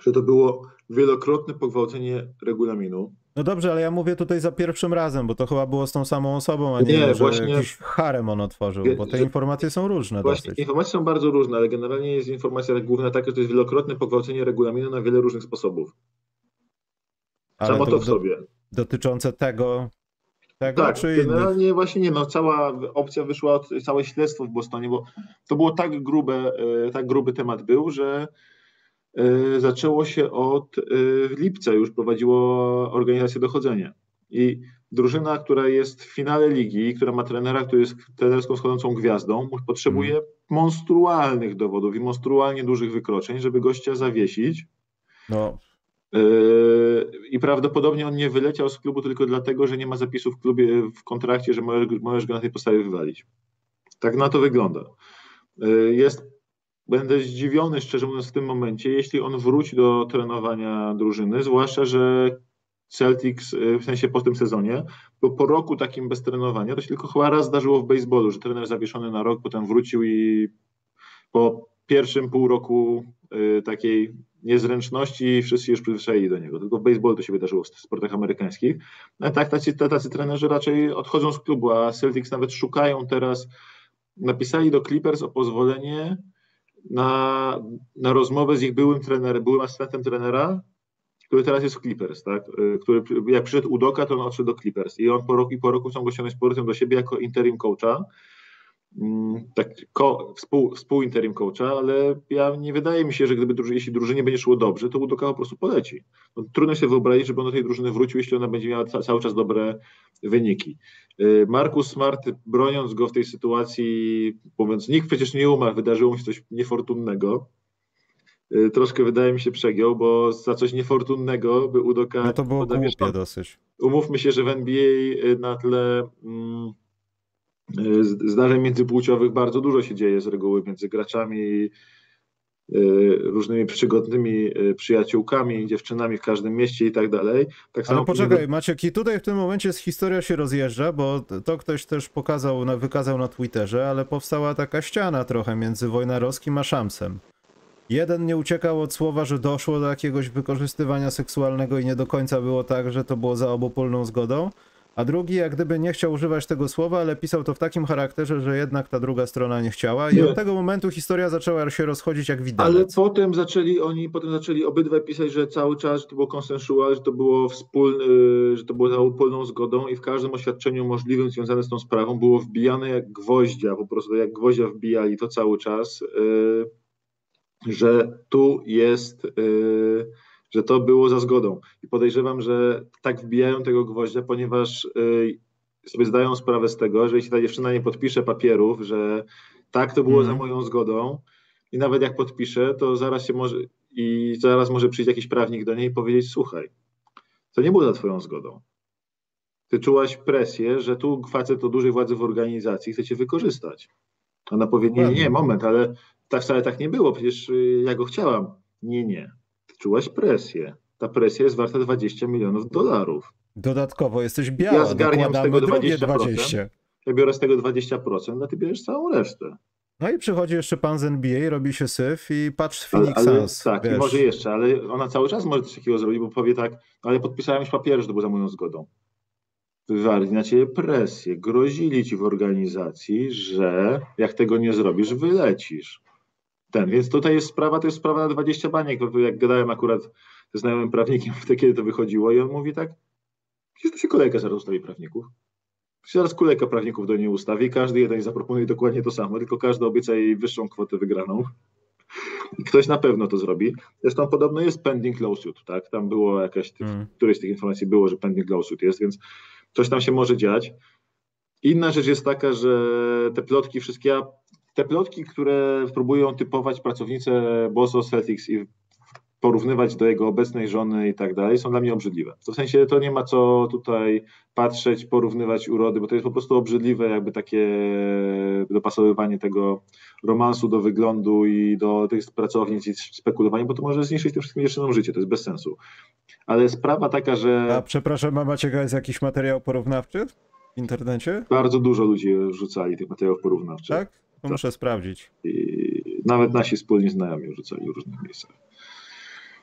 że to było wielokrotne pogwałcenie regulaminu. No dobrze, ale ja mówię tutaj za pierwszym razem, bo to chyba było z tą samą osobą, a nie, nie że właśnie, jakiś harem on otworzył, bo te informacje są różne właśnie, dosyć. Informacje są bardzo różne, ale generalnie jest informacja główna taka, że to jest wielokrotne pogwałcenie regulaminu na wiele różnych sposobów. Ale Samo to, to w sobie. Dotyczące tego, tego tak, czy generalnie innych? właśnie nie, no cała opcja wyszła, od, całe śledztwo w Bostonie, bo to było tak grube, e, tak gruby temat był, że zaczęło się od e, lipca, już prowadziło organizację dochodzenia. I drużyna, która jest w finale ligi, która ma trenera, który jest trenerską schodzącą gwiazdą, potrzebuje hmm. monstrualnych dowodów i monstrualnie dużych wykroczeń, żeby gościa zawiesić. No. E, I prawdopodobnie on nie wyleciał z klubu tylko dlatego, że nie ma zapisu w klubie, w kontrakcie, że możesz, możesz go na tej podstawie wywalić. Tak na to wygląda. Jest będę zdziwiony, szczerze mówiąc, w tym momencie, jeśli on wróci do trenowania drużyny, zwłaszcza, że Celtics, y, w sensie po tym sezonie, bo po roku takim bez trenowania, to się tylko chyba raz zdarzyło w baseballu, że trener zawieszony na rok, potem wrócił i po pierwszym pół roku y, takiej niezręczności wszyscy już przyzwyczaili do niego. Tylko w baseballu to się wydarzyło w sportach amerykańskich. A tak tacy, tacy trenerzy raczej odchodzą z klubu, a Celtics nawet szukają teraz, napisali do Clippers o pozwolenie na, na rozmowę z ich byłym trenerem, byłym asystentem trenera, który teraz jest w Clippers, tak? Y, który jak przyszedł Udoka, to on odszedł do Clippers i on po roku i po roku chcą go ściągnąć z powrotem do siebie jako interim coacha, tak, ko, współ, współinterim coacha, ale ja nie wydaje mi się, że gdyby jeśli drużynie będzie szło dobrze, to Udoka po prostu poleci. No, trudno sobie wyobrazić, żeby on do tej drużyny wrócił, jeśli ona będzie miała cały czas dobre wyniki. Y, Markus Smart, broniąc go w tej sytuacji, mówiąc, nikt przecież nie umarł, wydarzyło mu się coś niefortunnego. Y, troszkę wydaje mi się przegiął, bo za coś niefortunnego by Udoka... No to było głupie dosyć. Umówmy się, że w NBA na tle mm, zdarzeń międzypłciowych bardzo dużo się dzieje z reguły między graczami Y, różnymi przygodnymi y, przyjaciółkami, dziewczynami w każdym mieście i tak dalej. Tak Ale poczekaj, Maciek, i tutaj w tym momencie historia się rozjeżdża, bo to ktoś też pokazał, wykazał na Twitterze, ale powstała taka ściana trochę między Wojnarowskim a Szamsem. Jeden nie uciekał od słowa, że doszło do jakiegoś wykorzystywania seksualnego i nie do końca było tak, że to było za obopólną zgodą, a drugi jak gdyby nie chciał używać tego słowa, ale pisał to w takim charakterze, że jednak ta druga strona nie chciała i nie. od tego momentu historia zaczęła się rozchodzić jak widelec. Ale potem zaczęli oni, potem zaczęli obydwaj pisać, że cały czas, że to było konsensual, że to było wspólne, że to było za wspólną zgodą i w każdym oświadczeniu możliwym związanym z tą sprawą było wbijane jak gwoździa, po prostu jak gwoździa wbijali to cały czas, yy, że tu jest... Yy, że to było za zgodą. I podejrzewam, że tak wbijają tego gwoździa, ponieważ y, sobie zdają sprawę z tego, że jeśli ta dziewczyna nie podpisze papierów, że tak, to było mm. za moją zgodą i nawet jak podpisze, to zaraz się może i zaraz może przyjść jakiś prawnik do niej i powiedzieć, słuchaj, to nie było za twoją zgodą. Ty czułaś presję, że tu facet o dużej władzy w organizacji chce cię wykorzystać. Ona powie, nie, nie, moment, ale tak wcale tak nie było, przecież y, ja go chciałam. Nie, nie czułaś presję. Ta presja jest warta 20 milionów dolarów. Dodatkowo jesteś biała, ja zgarniam z tego 20%, 20. Ja biorę z tego 20%, a ty bierzesz całą resztę. No i przychodzi jeszcze pan z NBA, robi się syf i patrz Phoenix ale, ale, Tak, wiesz. i może jeszcze, ale ona cały czas może coś takiego zrobić, bo powie tak, ale podpisałem już papiery, że to było za moją zgodą. Wywarli na ciebie presję, grozili ci w organizacji, że jak tego nie zrobisz, wylecisz ten. Więc tutaj jest sprawa, to jest sprawa na 20 baniek. Jak gadałem akurat ze znajomym prawnikiem, kiedy to wychodziło i on mówi tak, przecież to się kolejka zaraz ustawi prawników. Zaraz kolejka prawników do niej ustawi, każdy jeden zaproponuje dokładnie to samo, tylko każdy obieca jej wyższą kwotę wygraną. I ktoś na pewno to zrobi. Zresztą podobno jest pending lawsuit, tak? Tam było jakaś, hmm. któreś z tych informacji było, że pending lawsuit jest, więc coś tam się może dziać. Inna rzecz jest taka, że te plotki wszystkie, te plotki, które próbują typować pracownice Boston Celtics i porównywać do jego obecnej żony i tak dalej, są dla mnie obrzydliwe. W sensie to nie ma co tutaj patrzeć, porównywać urody, bo to jest po prostu obrzydliwe, jakby takie dopasowywanie tego romansu do wyglądu i do tych pracownic i spekulowanie, bo to może zniszczyć tym wszystkim dziewczynom życie, to jest bez sensu. Ale sprawa taka, że... A przepraszam, a macie jest jakiś materiał porównawczy w internecie? Bardzo dużo ludzi rzucali tych materiałów porównawczych. Tak? To muszę sprawdzić. I nawet nasi wspólni znajomi rzucali w różnych miejscach.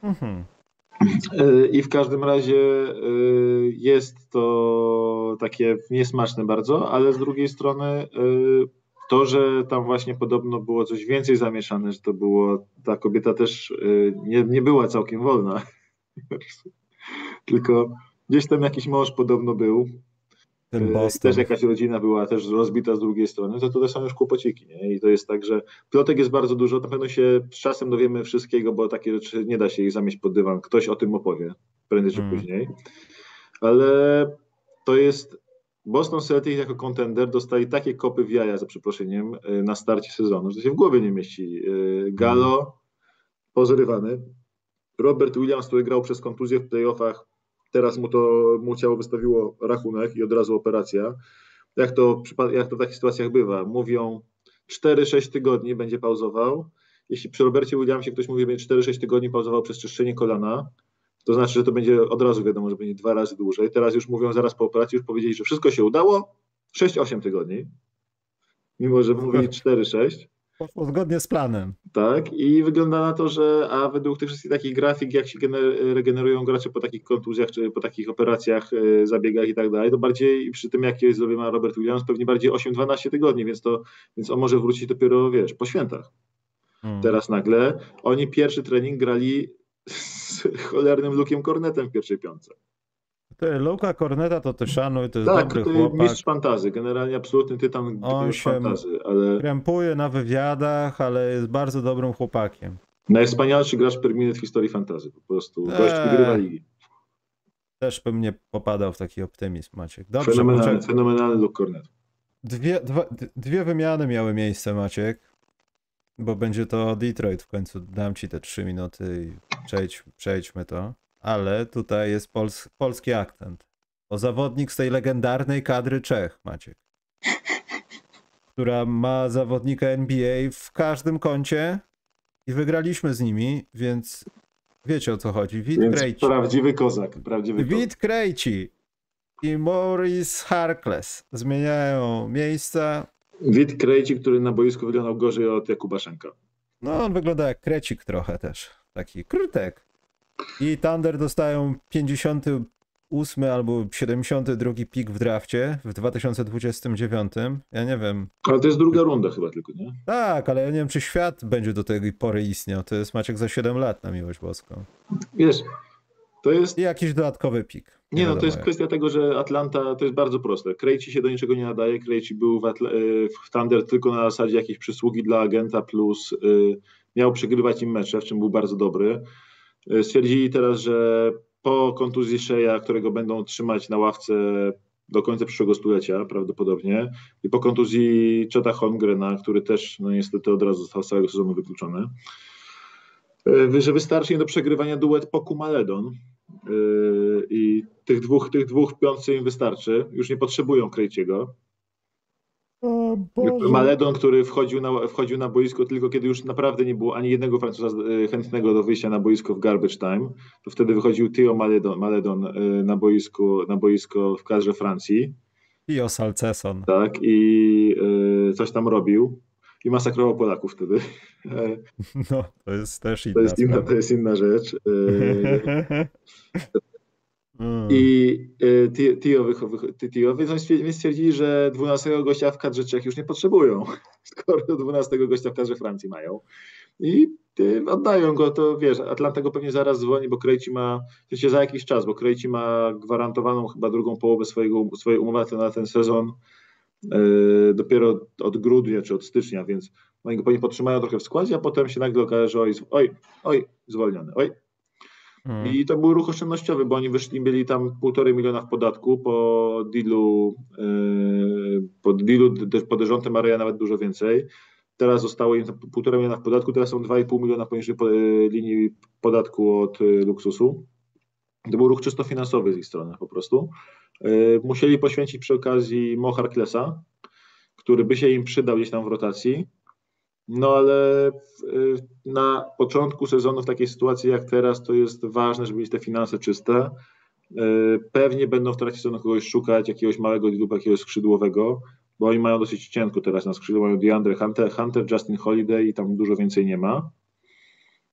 Mhm. I w każdym razie y, jest to takie niesmaczne bardzo, ale z drugiej strony y, to, że tam właśnie podobno było coś więcej zamieszane, że to było, ta kobieta też nie, nie była całkiem wolna, tylko gdzieś tam jakiś mąż podobno był, ten Boston. Też jakaś rodzina była też rozbita z drugiej strony, to to są już kłopociki. Nie? I to jest tak, że plotek jest bardzo dużo. Na pewno się z czasem dowiemy wszystkiego, bo takie rzeczy nie da się ich zamieść pod dywan. Ktoś o tym opowie prędzej czy hmm. później. Ale to jest. Boston Celtics jako kontender dostali takie kopy w jaja, za przeproszeniem, y, na starcie sezonu, że się w głowie nie mieści. Y, Galo hmm. pozrywany. Robert Williams, który grał przez kontuzję w playoffach, Teraz mu to mu ciało wystawiło rachunek i od razu operacja. Jak to, jak to w takich sytuacjach bywa? Mówią 4-6 tygodni będzie pauzował. Jeśli przy Robercie Williamsie ktoś mówi, że będzie 4-6 tygodni pauzował przez czyszczenie kolana, to znaczy, że to będzie od razu wiadomo, że będzie dwa razy dłużej. Teraz już mówią zaraz po operacji, już powiedzieli, że wszystko się udało. 6-8 tygodni. Mimo, że mówili 4-6. Poszło zgodnie z planem. Tak, i wygląda na to, że a według tych wszystkich takich grafik, jak się regenerują gracze po takich kontuzjach, czy po takich operacjach, e, zabiegach i tak dalej, to bardziej przy tym, jakie zrobił ma Robert Williams, pewnie bardziej 8-12 tygodni, więc to więc on może wrócić dopiero, wiesz, po świętach. Hmm. Teraz nagle oni pierwszy trening grali z cholernym Lukiem Kornetem w pierwszej piątce. Luka Corneta to ty szanuj, to jest tak, dobry chłopak. mistrz fantazy, generalnie absolutny tytan On się fantazy, ale... krępuje na wywiadach, ale jest bardzo dobrym chłopakiem. Najwspanialszy gracz per minute w historii fantazy, po prostu eee. gość wygrywa ligi. Też bym nie popadał w taki optymizm, Maciek. Dobrze, fenomenalny, fenomenalny Luke Cornet. Dwie, dwa, dwie wymiany miały miejsce, Maciek, bo będzie to Detroit w końcu. Dam ci te trzy minuty i przejdź, przejdźmy to ale tutaj jest pols polski akcent. O zawodnik z tej legendarnej kadry Czech, Maciek. Która ma zawodnika NBA w każdym kącie i wygraliśmy z nimi, więc wiecie o co chodzi. Wit Krejci. Prawdziwy kozak. Prawdziwy Wit Krejci i Maurice Harkless zmieniają miejsca. Wit Krejci, który na boisku wyglądał gorzej od Jakuba Szenka. No, on wygląda jak Krecik trochę też. Taki krutek. I Thunder dostają 58 albo 72 pik w drafcie w 2029. Ja nie wiem. Ale to jest druga runda chyba tylko, nie? Tak, ale ja nie wiem, czy świat będzie do tej pory istniał. To jest Maciek za 7 lat na miłość boską. Wiesz, to jest... I jakiś dodatkowy pik. Nie, no to jest jak. kwestia tego, że Atlanta to jest bardzo proste. Krejci się do niczego nie nadaje. Krejci był w, Atl- w Thunder tylko na zasadzie jakiejś przysługi dla agenta plus y, miał przegrywać im mecze, w czym był bardzo dobry. E, stwierdzili teraz, że po kontuzji Sheja, którego będą trzymać na ławce do końca przyszłego stulecia prawdopodobnie i po kontuzji Chota Holmgrena, który też no niestety od razu został z całego sezonu wykluczony, e, że wystarczy do przegrywania duet Poku Maledon e, i tych dwóch, tych dwóch piątce im wystarczy, już nie potrzebują Krejciego. Maledon, który wchodził na, wchodził na boisko tylko kiedy już naprawdę nie było ani jednego Francuza e, chętnego do wyjścia na boisko w garbage time, to wtedy wychodził Theo Maledon, Maledon e, na, boisku, na boisko w kadrze Francji. Theo Salceson. Tak, i y, coś tam robił i masakrował Polaków wtedy. No, to jest też inna to jest inna, to jest inna rzecz. Mm. I y, Tio, więc stwierdzili, że 12 gościa w kadrze Czech już nie potrzebują, skoro 12 gościa w kadrze Francji mają. I oddają go, to wiesz, Atlanta go pewnie zaraz dzwoni, bo Krejci ma, się za jakiś czas, bo Krejci ma gwarantowaną chyba drugą połowę swojego, swojej umowy na ten sezon yy, dopiero od grudnia czy od stycznia, więc oni go pewnie podtrzymają trochę w składzie, a potem się nagle okaże, że oj, oj, oj zwolniony, oj, Hmm. I to był ruch oszczędnościowy, bo oni wyszli, mieli tam półtorej miliona w podatku po dealu, yy, po dealu podejrzątym Maria nawet dużo więcej. teraz zostało im 1,5 miliona w podatku, teraz są 2,5 miliona poniżej linii podatku od luksusu. To był ruch czysto finansowy z ich strony po prostu. Musieli poświęcić przy okazji Mohar Klesa, który by się im przydał gdzieś tam w rotacji. No ale na początku sezonu w takiej sytuacji jak teraz to jest ważne, żeby mieć te finanse czyste. Pewnie będą w trakcie sezonu kogoś szukać, jakiegoś małego jakiegoś skrzydłowego, bo oni mają dosyć cienko teraz na skrzydło. Mają DeAndre Hunter, Hunter, Justin Holiday i tam dużo więcej nie ma.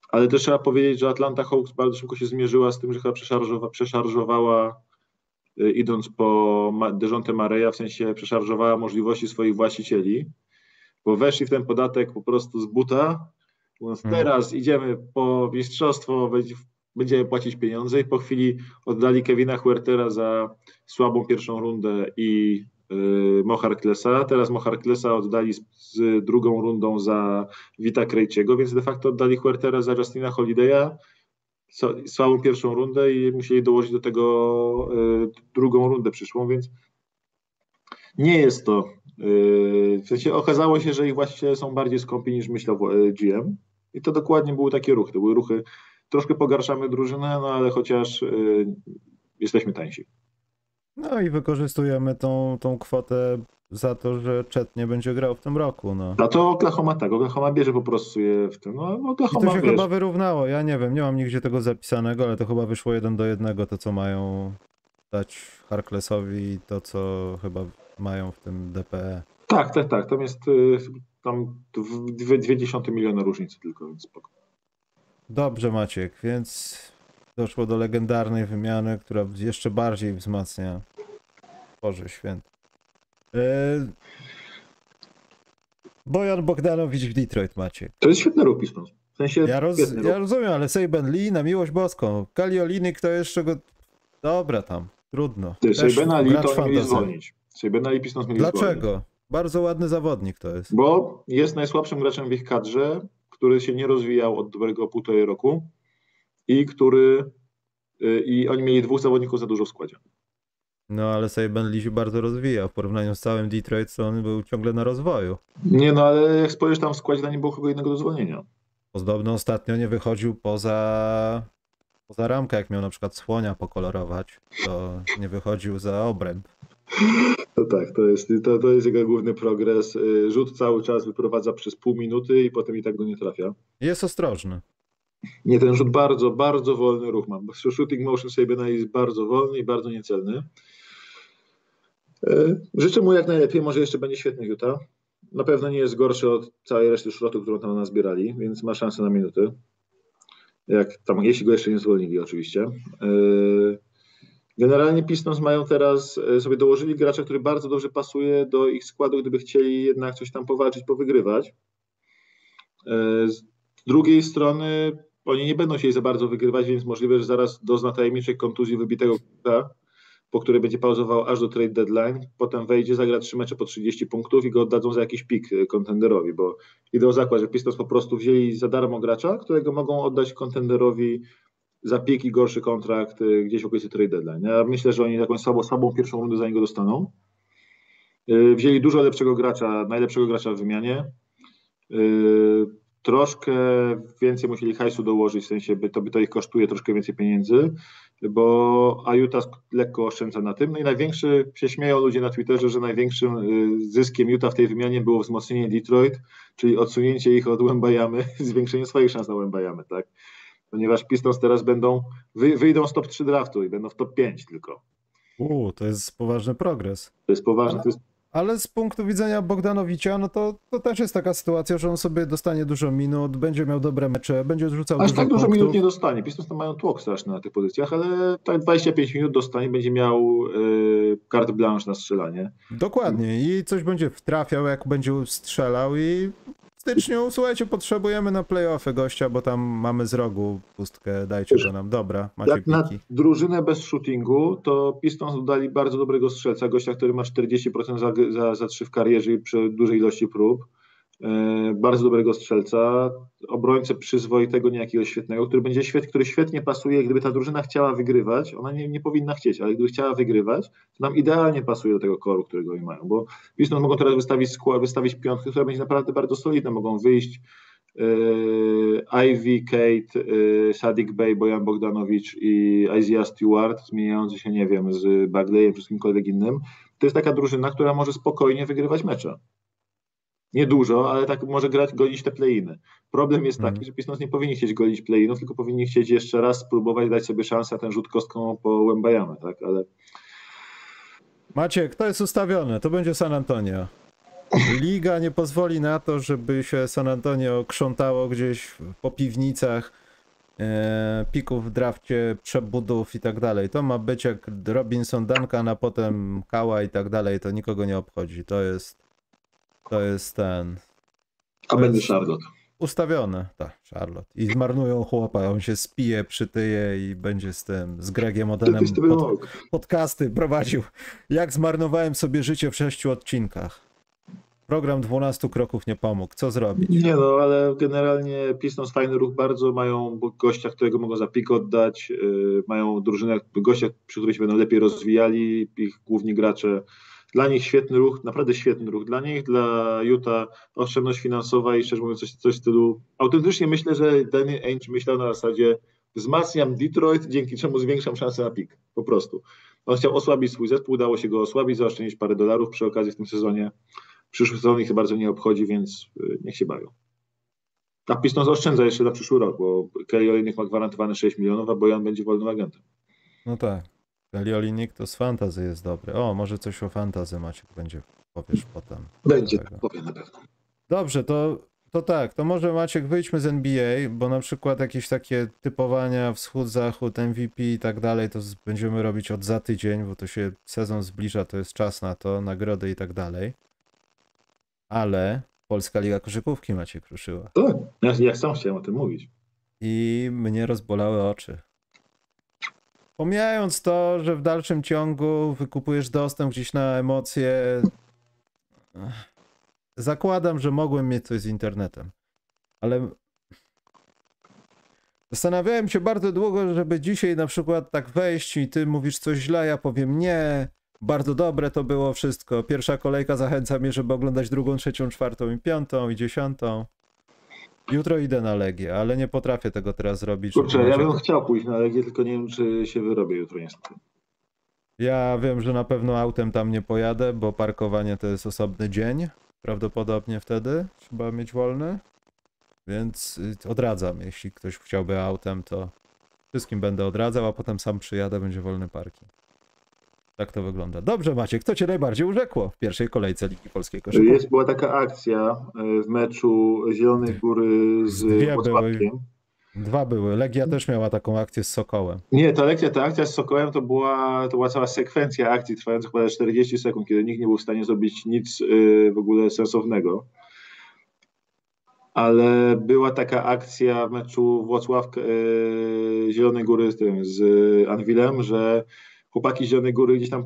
Ale też trzeba powiedzieć, że Atlanta Hawks bardzo szybko się zmierzyła z tym, że chyba przeszarżowa, przeszarżowała idąc po Dejonte Mareja, w sensie przeszarżowała możliwości swoich właścicieli, bo weszli w ten podatek po prostu z buta, hmm. teraz idziemy po mistrzostwo, będziemy płacić pieniądze i po chwili oddali Kevina Huertera za słabą pierwszą rundę i yy, Mohar Klesa, teraz Mohar Klesa oddali z, z, drugą rundą za Vita Krejciego, więc de facto oddali Huertera za Justina Holiday'a, słabą pierwszą rundę i musieli dołożyć do tego y, drugą rundę przyszłą, więc nie jest to. Y, w sensie okazało się, że ich właściciele są bardziej skąpi niż myślał y, GM. I to dokładnie były takie ruchy. To były ruchy, troszkę pogarszamy drużynę, no ale chociaż jesteśmy tańsi. No i wykorzystujemy tą, tą kwotę za to, że Chet nie będzie grał w tym roku. No. A to Oklahoma tak, Oklahoma bierze po prostu je w tym. No, Oklahoma I to się bierze. chyba wyrównało, ja nie wiem, nie mam nigdzie tego zapisanego, ale to chyba wyszło jeden do jednego to, co mają dać Harklessowi to, co chyba mają w tym DPE. Tak, tak, tak, tam jest y, tam dwie, dwie dziesiąte miliona różnicy tylko, więc spoko. Dobrze Maciek, więc doszło do legendarnej wymiany, która jeszcze bardziej wzmacnia Boże Święty. E, Bojan Bogdanowicz w Detroit macie. To jest świetny Pistons. W sensie ja, roz, ja rozumiem, ale Sejben Lee na miłość boską. Kalioliny, kto jeszcze go... Dobra tam, trudno. Sejbena Lee to mieli zwolnić. Sejbena Lee Pistons mieli Dlaczego? Zwolnić. Bardzo ładny zawodnik to jest. Bo jest najsłabszym graczem w ich kadrze, który się nie rozwijał od dobrego półtorej roku i który... Y, I oni mieli dwóch zawodników za dużo w składzie. No ale Saban Lee się bardzo rozwija. W porównaniu z całym Detroit, to on był ciągle na rozwoju. Nie no, ale jak spojrzysz tam w składzie, to nie było kogo innego do zwolnienia. Podobno ostatnio nie wychodził poza, poza ramkę, jak miał na przykład słonia pokolorować, to nie wychodził za obręb. No tak, to jest, to, to jest jego główny progres. Y, rzut cały czas wyprowadza przez pół minuty i potem i tak go nie trafia. Jest ostrożny. Nie, ten rzut bardzo, bardzo wolny ruch mam. Shooting motion Sabena jest bardzo wolny i bardzo niecelny. E, życzę mu jak najlepiej, może jeszcze będzie świetny Utah. Na pewno nie jest gorszy od całej reszty szrotu, którą tam nazbierali, więc ma szansę na minuty. Jak tam, jeśli go jeszcze nie zwolnili, oczywiście. E, generalnie Pistons mają teraz, e, sobie dołożyli gracza, który bardzo dobrze pasuje do ich składu, gdyby chcieli jednak coś tam powalczyć, powygrywać. Z drugiej strony oni nie będą chcieli za bardzo wygrywać, więc możliwe, że zaraz dozna tajemniczej kontuzji wybitego po której będzie pauzował aż do trade deadline, potem wejdzie, zagra trzy mecze po 30 punktów i go oddadzą za jakiś pik e, kontenderowi, bo idę o zakład, że Pistons po prostu wzięli za darmo gracza, którego mogą oddać kontenderowi za pik i gorszy kontrakt e, gdzieś w okolicy trade deadline. Ja myślę, że oni jakąś słabą, słabą pierwszą rundę za niego dostaną. E, wzięli dużo lepszego gracza, najlepszego gracza w wymianie troszkę więcej musieli hajsu dołożyć, w sensie by to, by to ich kosztuje troszkę więcej pieniędzy, bo Utah lekko oszczędza na tym. No i największy, się śmieją ludzie na Twitterze, że największym y, zyskiem Utah w tej wymianie było wzmocnienie Detroit, czyli odsunięcie ich od Łębajamy, zwiększenie swoich szans na Łębajamy, tak? Ponieważ Pistons teraz będą, wy, wyjdą z top 3 draftu i będą w top 5 tylko. Uuu, to jest poważny progres. To jest poważny, to jest ale z punktu widzenia Bogdanowicza, no to, to też jest taka sytuacja, że on sobie dostanie dużo minut, będzie miał dobre mecze, będzie rzucał Aż dużo tak dużo punktów. minut nie dostanie. Pistons mają tłok straszny na tych pozycjach, ale tak 25 minut dostanie, będzie miał yy, carte blanche na strzelanie. Dokładnie i coś będzie wtrafiał, jak będzie strzelał i styczniu, słuchajcie, potrzebujemy na playoffy gościa, bo tam mamy z rogu pustkę, dajcie go nam. Dobra, macie Jak na drużynę bez shootingu, to Pistons dodali bardzo dobrego strzelca, gościa, który ma 40% za, za, za trzy w karierze i przy dużej ilości prób. E, bardzo dobrego strzelca, obrońcę przyzwoitego, niejakiego świetnego, który będzie świetny, który świetnie pasuje, gdyby ta drużyna chciała wygrywać, ona nie, nie powinna chcieć, ale gdyby chciała wygrywać, to nam idealnie pasuje do tego koru, którego oni mają, bo Pistons mogą teraz wystawić skład, wystawić piątkę, która będzie naprawdę bardzo solidna, mogą wyjść yy, Ivy, Kate, yy, Sadik Bey, Bojan Bogdanowicz i Isaiah Stewart, zmieniający się, nie wiem, z Bagleyem czy z kimkolwiek innym, to jest taka drużyna, która może spokojnie wygrywać mecze. Nie dużo, ale tak może grać, golić te play-iny. Problem jest taki, Mhm. że Pistons nie powinni chcieć golić play-inów, tylko powinni chcieć jeszcze raz spróbować dać sobie szansę na ten rzut kostką po Łębajamę, tak? Ale Maciek, to jest ustawione, to będzie San Antonio. Liga nie pozwoli na to, żeby się San Antonio krzątało gdzieś po piwnicach e, pików w drafcie, przebudów i tak dalej. To ma być jak Robinson Duncan, a potem Kała i tak dalej. To nikogo nie obchodzi. To jest to jest ten a To będzie jest- Charlotte. ustawione. Tak, Charlotte. I zmarnują chłopa, on się spije, przytyje i będzie z tym, z Gregiem Odenem pod, podcasty prowadził. Jak zmarnowałem sobie życie w sześciu odcinkach. Program 12 kroków nie pomógł. Co zrobić? Nie no, ale generalnie Pistons fajny ruch bardzo, mają gościa, którego mogą za pik oddać, yy, mają drużynę, gościa, przy której się będą lepiej rozwijali, ich główni gracze. Dla nich świetny ruch, naprawdę świetny ruch. Dla nich, dla Utah oszczędność finansowa i szczerze mówiąc coś, coś w stylu... Autentycznie myślę, że Danny Ainge myślał na zasadzie wzmacniam Detroit, dzięki czemu zwiększam szanse na pik. Po prostu. On chciał osłabić swój zespół, udało się go osłabić, zaoszczędzić parę dolarów przy okazji w tym sezonie. Przyszły sezon ich bardzo nie obchodzi, więc y, niech się bawią. A Pistons oszczędza jeszcze na przyszły rok, bo Kelly Olynyk ma gwarantowane 6 milionów, a Bojan będzie wolnym agentem. No tak. Eli Olinik to z fantazy jest dobry. O, może coś o fantazy Maciek będzie, powiesz potem. Będzie, Tego. powiem na pewno. Dobrze, to, to tak, to może Maciek wyjdźmy z NBA, bo na przykład jakieś takie typowania wschód, zachód, MVP i tak dalej, to będziemy robić od za tydzień, bo to się sezon zbliża, to jest czas na to, nagrody i tak dalej. Ale Polska Liga Koszykówki Maciek ruszyła. Tak, ja, ja sam chciałem o tym mówić. i mnie rozbolały oczy. Pomijając to, że w dalszym ciągu wykupujesz dostęp gdzieś na emocje, zakładam, że mogłem mieć coś z internetem, ale zastanawiałem się bardzo długo, żeby dzisiaj na przykład tak wejść i ty mówisz coś źle, ja powiem nie, bardzo dobre to było wszystko. Pierwsza kolejka zachęca mnie, żeby oglądać drugą, trzecią, czwartą i piątą i dziesiątą. Jutro idę na Legię, ale nie potrafię tego teraz zrobić. Kurczę, ja bym chciał pójść na Legię, tylko nie wiem, czy się wyrobię jutro niestety. Ja wiem, że na pewno autem tam nie pojadę, bo parkowanie to jest osobny dzień. Prawdopodobnie wtedy trzeba mieć wolny. Więc y, odradzam. Jeśli ktoś chciałby autem, to wszystkim będę odradzał, a potem sam przyjadę, będzie wolny parking. Tak to wygląda. Dobrze, Maciek, co cię najbardziej urzekło w pierwszej kolejce Ligi Polskiej Koszykówki? Jest, była taka akcja e, w meczu Zielonej Góry z. Włocławkiem. Dwa były. Legia też miała taką akcję z Sokołem. Nie, ta lekcja, ta akcja z Sokołem to była, to była cała sekwencja akcji trwająca chyba 40 sekund, kiedy nikt nie był w stanie zrobić nic y, w ogóle sensownego. Ale była taka akcja w meczu Włocław y, Zielonej Góry z tym, z Anwilem, że chłopaki z Zielonej Góry gdzieś tam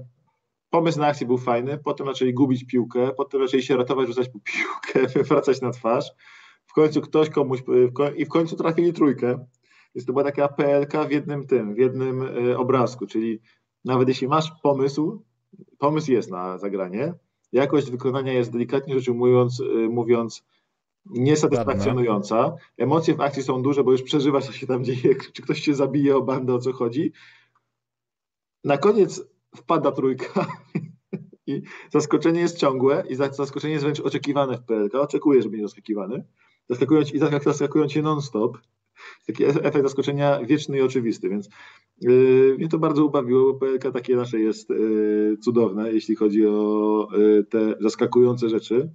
pomysł na akcję był fajny, potem zaczęli gubić piłkę, potem zaczęli się ratować, rzucać po piłkę, wywracać na twarz. W końcu ktoś komuś i w końcu trafili trójkę. Więc to była taka PLK w jednym tym, w jednym y, obrazku, czyli nawet jeśli masz pomysł, pomysł jest na zagranie, jakość wykonania jest delikatnie rzecz ujmując, y, mówiąc niesatysfakcjonująca. Emocje w akcji są duże, bo już przeżywa co się tam dzieje, czy ktoś się zabije o bandę, o co chodzi. Na koniec wpada trójka i zaskoczenie jest ciągłe i za- zaskoczenie jest wręcz oczekiwane w PLK. Oczekuję, że będzie zaskakiwany. Zaskakują cię, i zaskak- zaskakują cię non-stop. Taki e- efekt zaskoczenia wieczny i oczywisty, więc yy, mnie to bardzo ubawiło, bo PLK takie nasze jest yy, cudowne, jeśli chodzi o yy, te zaskakujące rzeczy.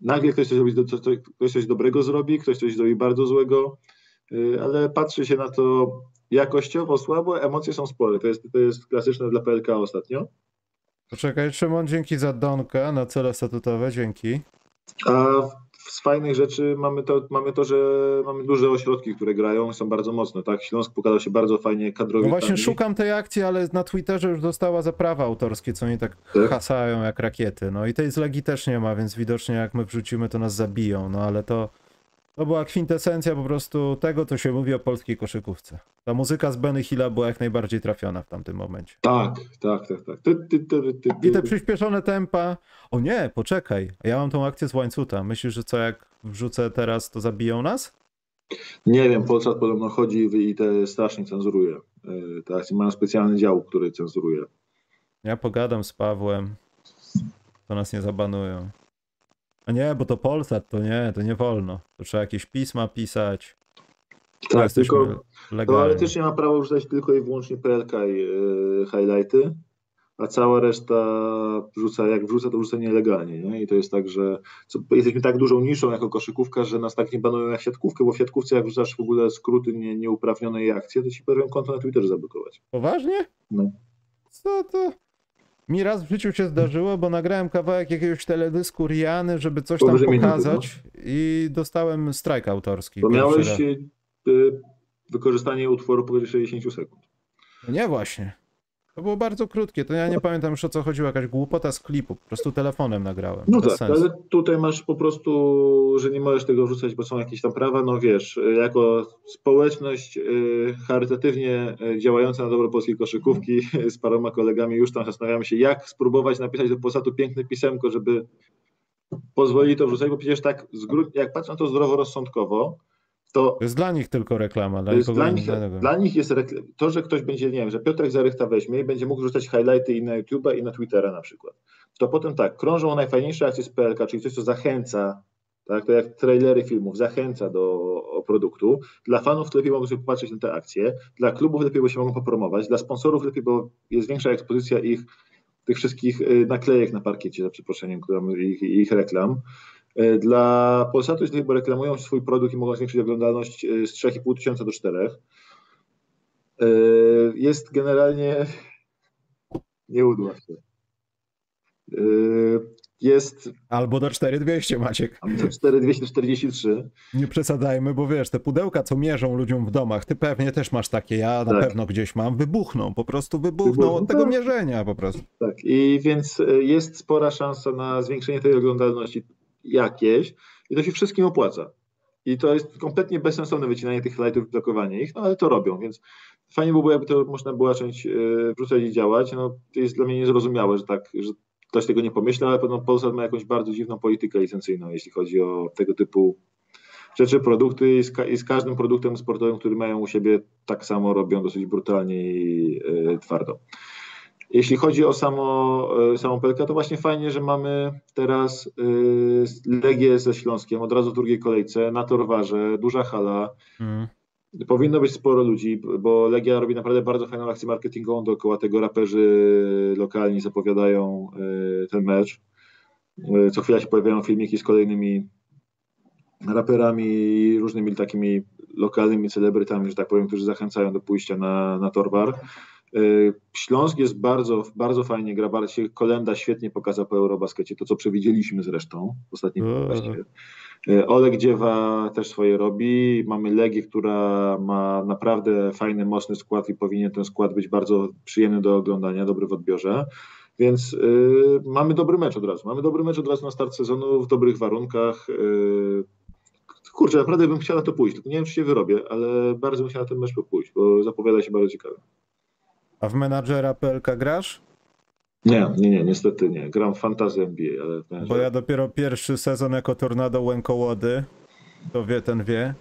Nagle ktoś coś, zrobi, do- co- co- ktoś coś dobrego zrobi, ktoś coś zrobi bardzo złego, yy, ale patrzy się na to jakościowo słabo, emocje są spore. To jest, to jest klasyczne dla PLK ostatnio. Poczekaj, Szymon, dzięki za donkę na cele statutowe, dzięki. A z fajnych rzeczy mamy to, mamy to, że mamy duże ośrodki, które grają, są bardzo mocne, tak? Śląsk pokazał się bardzo fajnie kadrowi. No właśnie szukam tej akcji, ale na Twitterze już dostała za prawa autorskie, co oni tak, Tak? hasają jak rakiety. No i tej z Legii też nie ma, więc widocznie jak my wrzucimy, to nas zabiją. No ale to, to była kwintesencja po prostu tego, co się mówi o polskiej koszykówce. Ta muzyka z Benny Hilla była jak najbardziej trafiona w tamtym momencie. Tak, tak, tak, tak. Ty, ty, ty. I te przyspieszone tempa. O nie, poczekaj. Ja mam tą akcję z łańcuta. Myślisz, że co jak wrzucę teraz, to zabiją nas? Nie wiem, Polsat podobno chodzi i te strasznie cenzuruje. Yy, Te akcje mają specjalny dział, który cenzuruje. Ja pogadam z Pawłem. To nas nie zabanują. A nie, bo to Polsat, to nie, to nie wolno. To trzeba jakieś pisma pisać. Tak, tylko to legalni. ale też nie ma prawa wrzucać tylko i wyłącznie PLK i yy, highlighty, a cała reszta wrzuca, jak wrzuca, to wrzuca nielegalnie. Nie? I to jest tak, że co, jesteśmy tak dużą niszą jako koszykówka, że nas tak nie banują jak siatkówkę, bo w siatkówce jak wrzucasz w ogóle skróty nie, nieuprawnione i akcje, to ci potrafią konto na Twitterze zablokować. Poważnie? No. Co to? Mi raz w życiu się zdarzyło, bo nagrałem kawałek jakiegoś teledysku Riany, żeby coś tam Powyżej minuty, pokazać i dostałem strajk autorski. To miałeś raz. yy, wykorzystanie utworu powyżej 60 sekund. No Nie właśnie. To było bardzo krótkie, to ja nie pamiętam już o co chodziło, jakaś głupota z klipu, po prostu telefonem nagrałem. No Bez tak, sensu. ale tutaj masz po prostu, że nie możesz tego wrzucać, bo są jakieś tam prawa, no wiesz, y, jako społeczność y, charytatywnie y, działająca na dobro polskiej koszykówki z paroma kolegami już tam zastanawiamy się, jak spróbować napisać do Polsatu piękne pisemko, żeby pozwolili to wrzucać, bo przecież tak, jak patrzę na to zdroworozsądkowo, to To jest dla nich tylko reklama, dla jest dla, nich, dla nich jest rekl- to, że ktoś będzie, nie wiem, że Piotrek Zarychta weźmie i będzie mógł rzucać highlighty i na YouTube'a i na Twittera na przykład. To potem tak, krążą najfajniejsze akcje z PLK, czyli coś, co zachęca, tak, to jak trailery filmów, zachęca do produktu. Dla fanów lepiej mogą sobie popatrzeć na te akcje, dla klubów lepiej, bo się mogą popromować, dla sponsorów lepiej, bo jest większa ekspozycja ich tych wszystkich y, naklejek na parkiecie, za przeproszeniem, ich, ich reklam. Y, Dla Polsatu jest lepiej, bo reklamują swój produkt i mogą zwiększyć oglądalność y, z 3,5 tysiąca do 4. Y, Jest generalnie nie udła się. Jest Albo do 4200 Maciek. 4243. Nie przesadzajmy, bo wiesz, te pudełka, co mierzą ludziom w domach, ty pewnie też masz takie, ja na Tak. pewno gdzieś mam, wybuchną, po prostu wybuchną Wybuchną, od tego tak. mierzenia po prostu. Tak, i więc jest spora szansa na zwiększenie tej oglądalności jakieś i to się wszystkim opłaca. I to jest kompletnie bezsensowne wycinanie tych lightów i blokowanie ich, no ale to robią, więc fajnie byłoby, jakby to można było zacząć y, wrzucać i działać. No, to jest dla mnie niezrozumiałe, że tak, że ktoś tego nie pomyślał, ale pewno Polsat ma jakąś bardzo dziwną politykę licencyjną, jeśli chodzi o tego typu rzeczy, produkty i z, ka- i z każdym produktem sportowym, który mają u siebie, tak samo robią dosyć brutalnie i y, twardo. Jeśli chodzi o samo, y, samą Pelkę, to właśnie fajnie, że mamy teraz y, Legię ze Śląskiem od razu w drugiej kolejce, na Torwarze, duża hala. Mm. Powinno być sporo ludzi, bo Legia robi naprawdę bardzo fajną akcję marketingową dookoła tego. Raperzy lokalni zapowiadają y, ten mecz. Co chwila się pojawiają filmiki z kolejnymi raperami i różnymi takimi lokalnymi celebrytami, że tak powiem, którzy zachęcają do pójścia na, na Torwar. Y, Śląsk jest bardzo, bardzo fajnie gra, bardzo się Kolenda świetnie pokazał po Eurobaskecie, to co przewidzieliśmy zresztą w ostatnim podcaście. Y, Oleg Dziewa też swoje robi. Mamy Legię, która ma naprawdę fajny, mocny skład i powinien ten skład być bardzo przyjemny do oglądania, dobry w odbiorze. Więc y, mamy dobry mecz od razu. Mamy dobry mecz od razu na start sezonu w dobrych warunkach. Y, kurczę, naprawdę bym chciał na to pójść. Tylko nie wiem, czy się wyrobię, ale bardzo bym chciał na ten mecz pójść, bo zapowiada się bardzo ciekawe. A w menadżera PLK grasz? Nie, nie, nie, niestety nie. Gram w Fantasy NBA, ale Bo ja dopiero pierwszy sezon jako Tornado Łękołody, to wie, ten wie.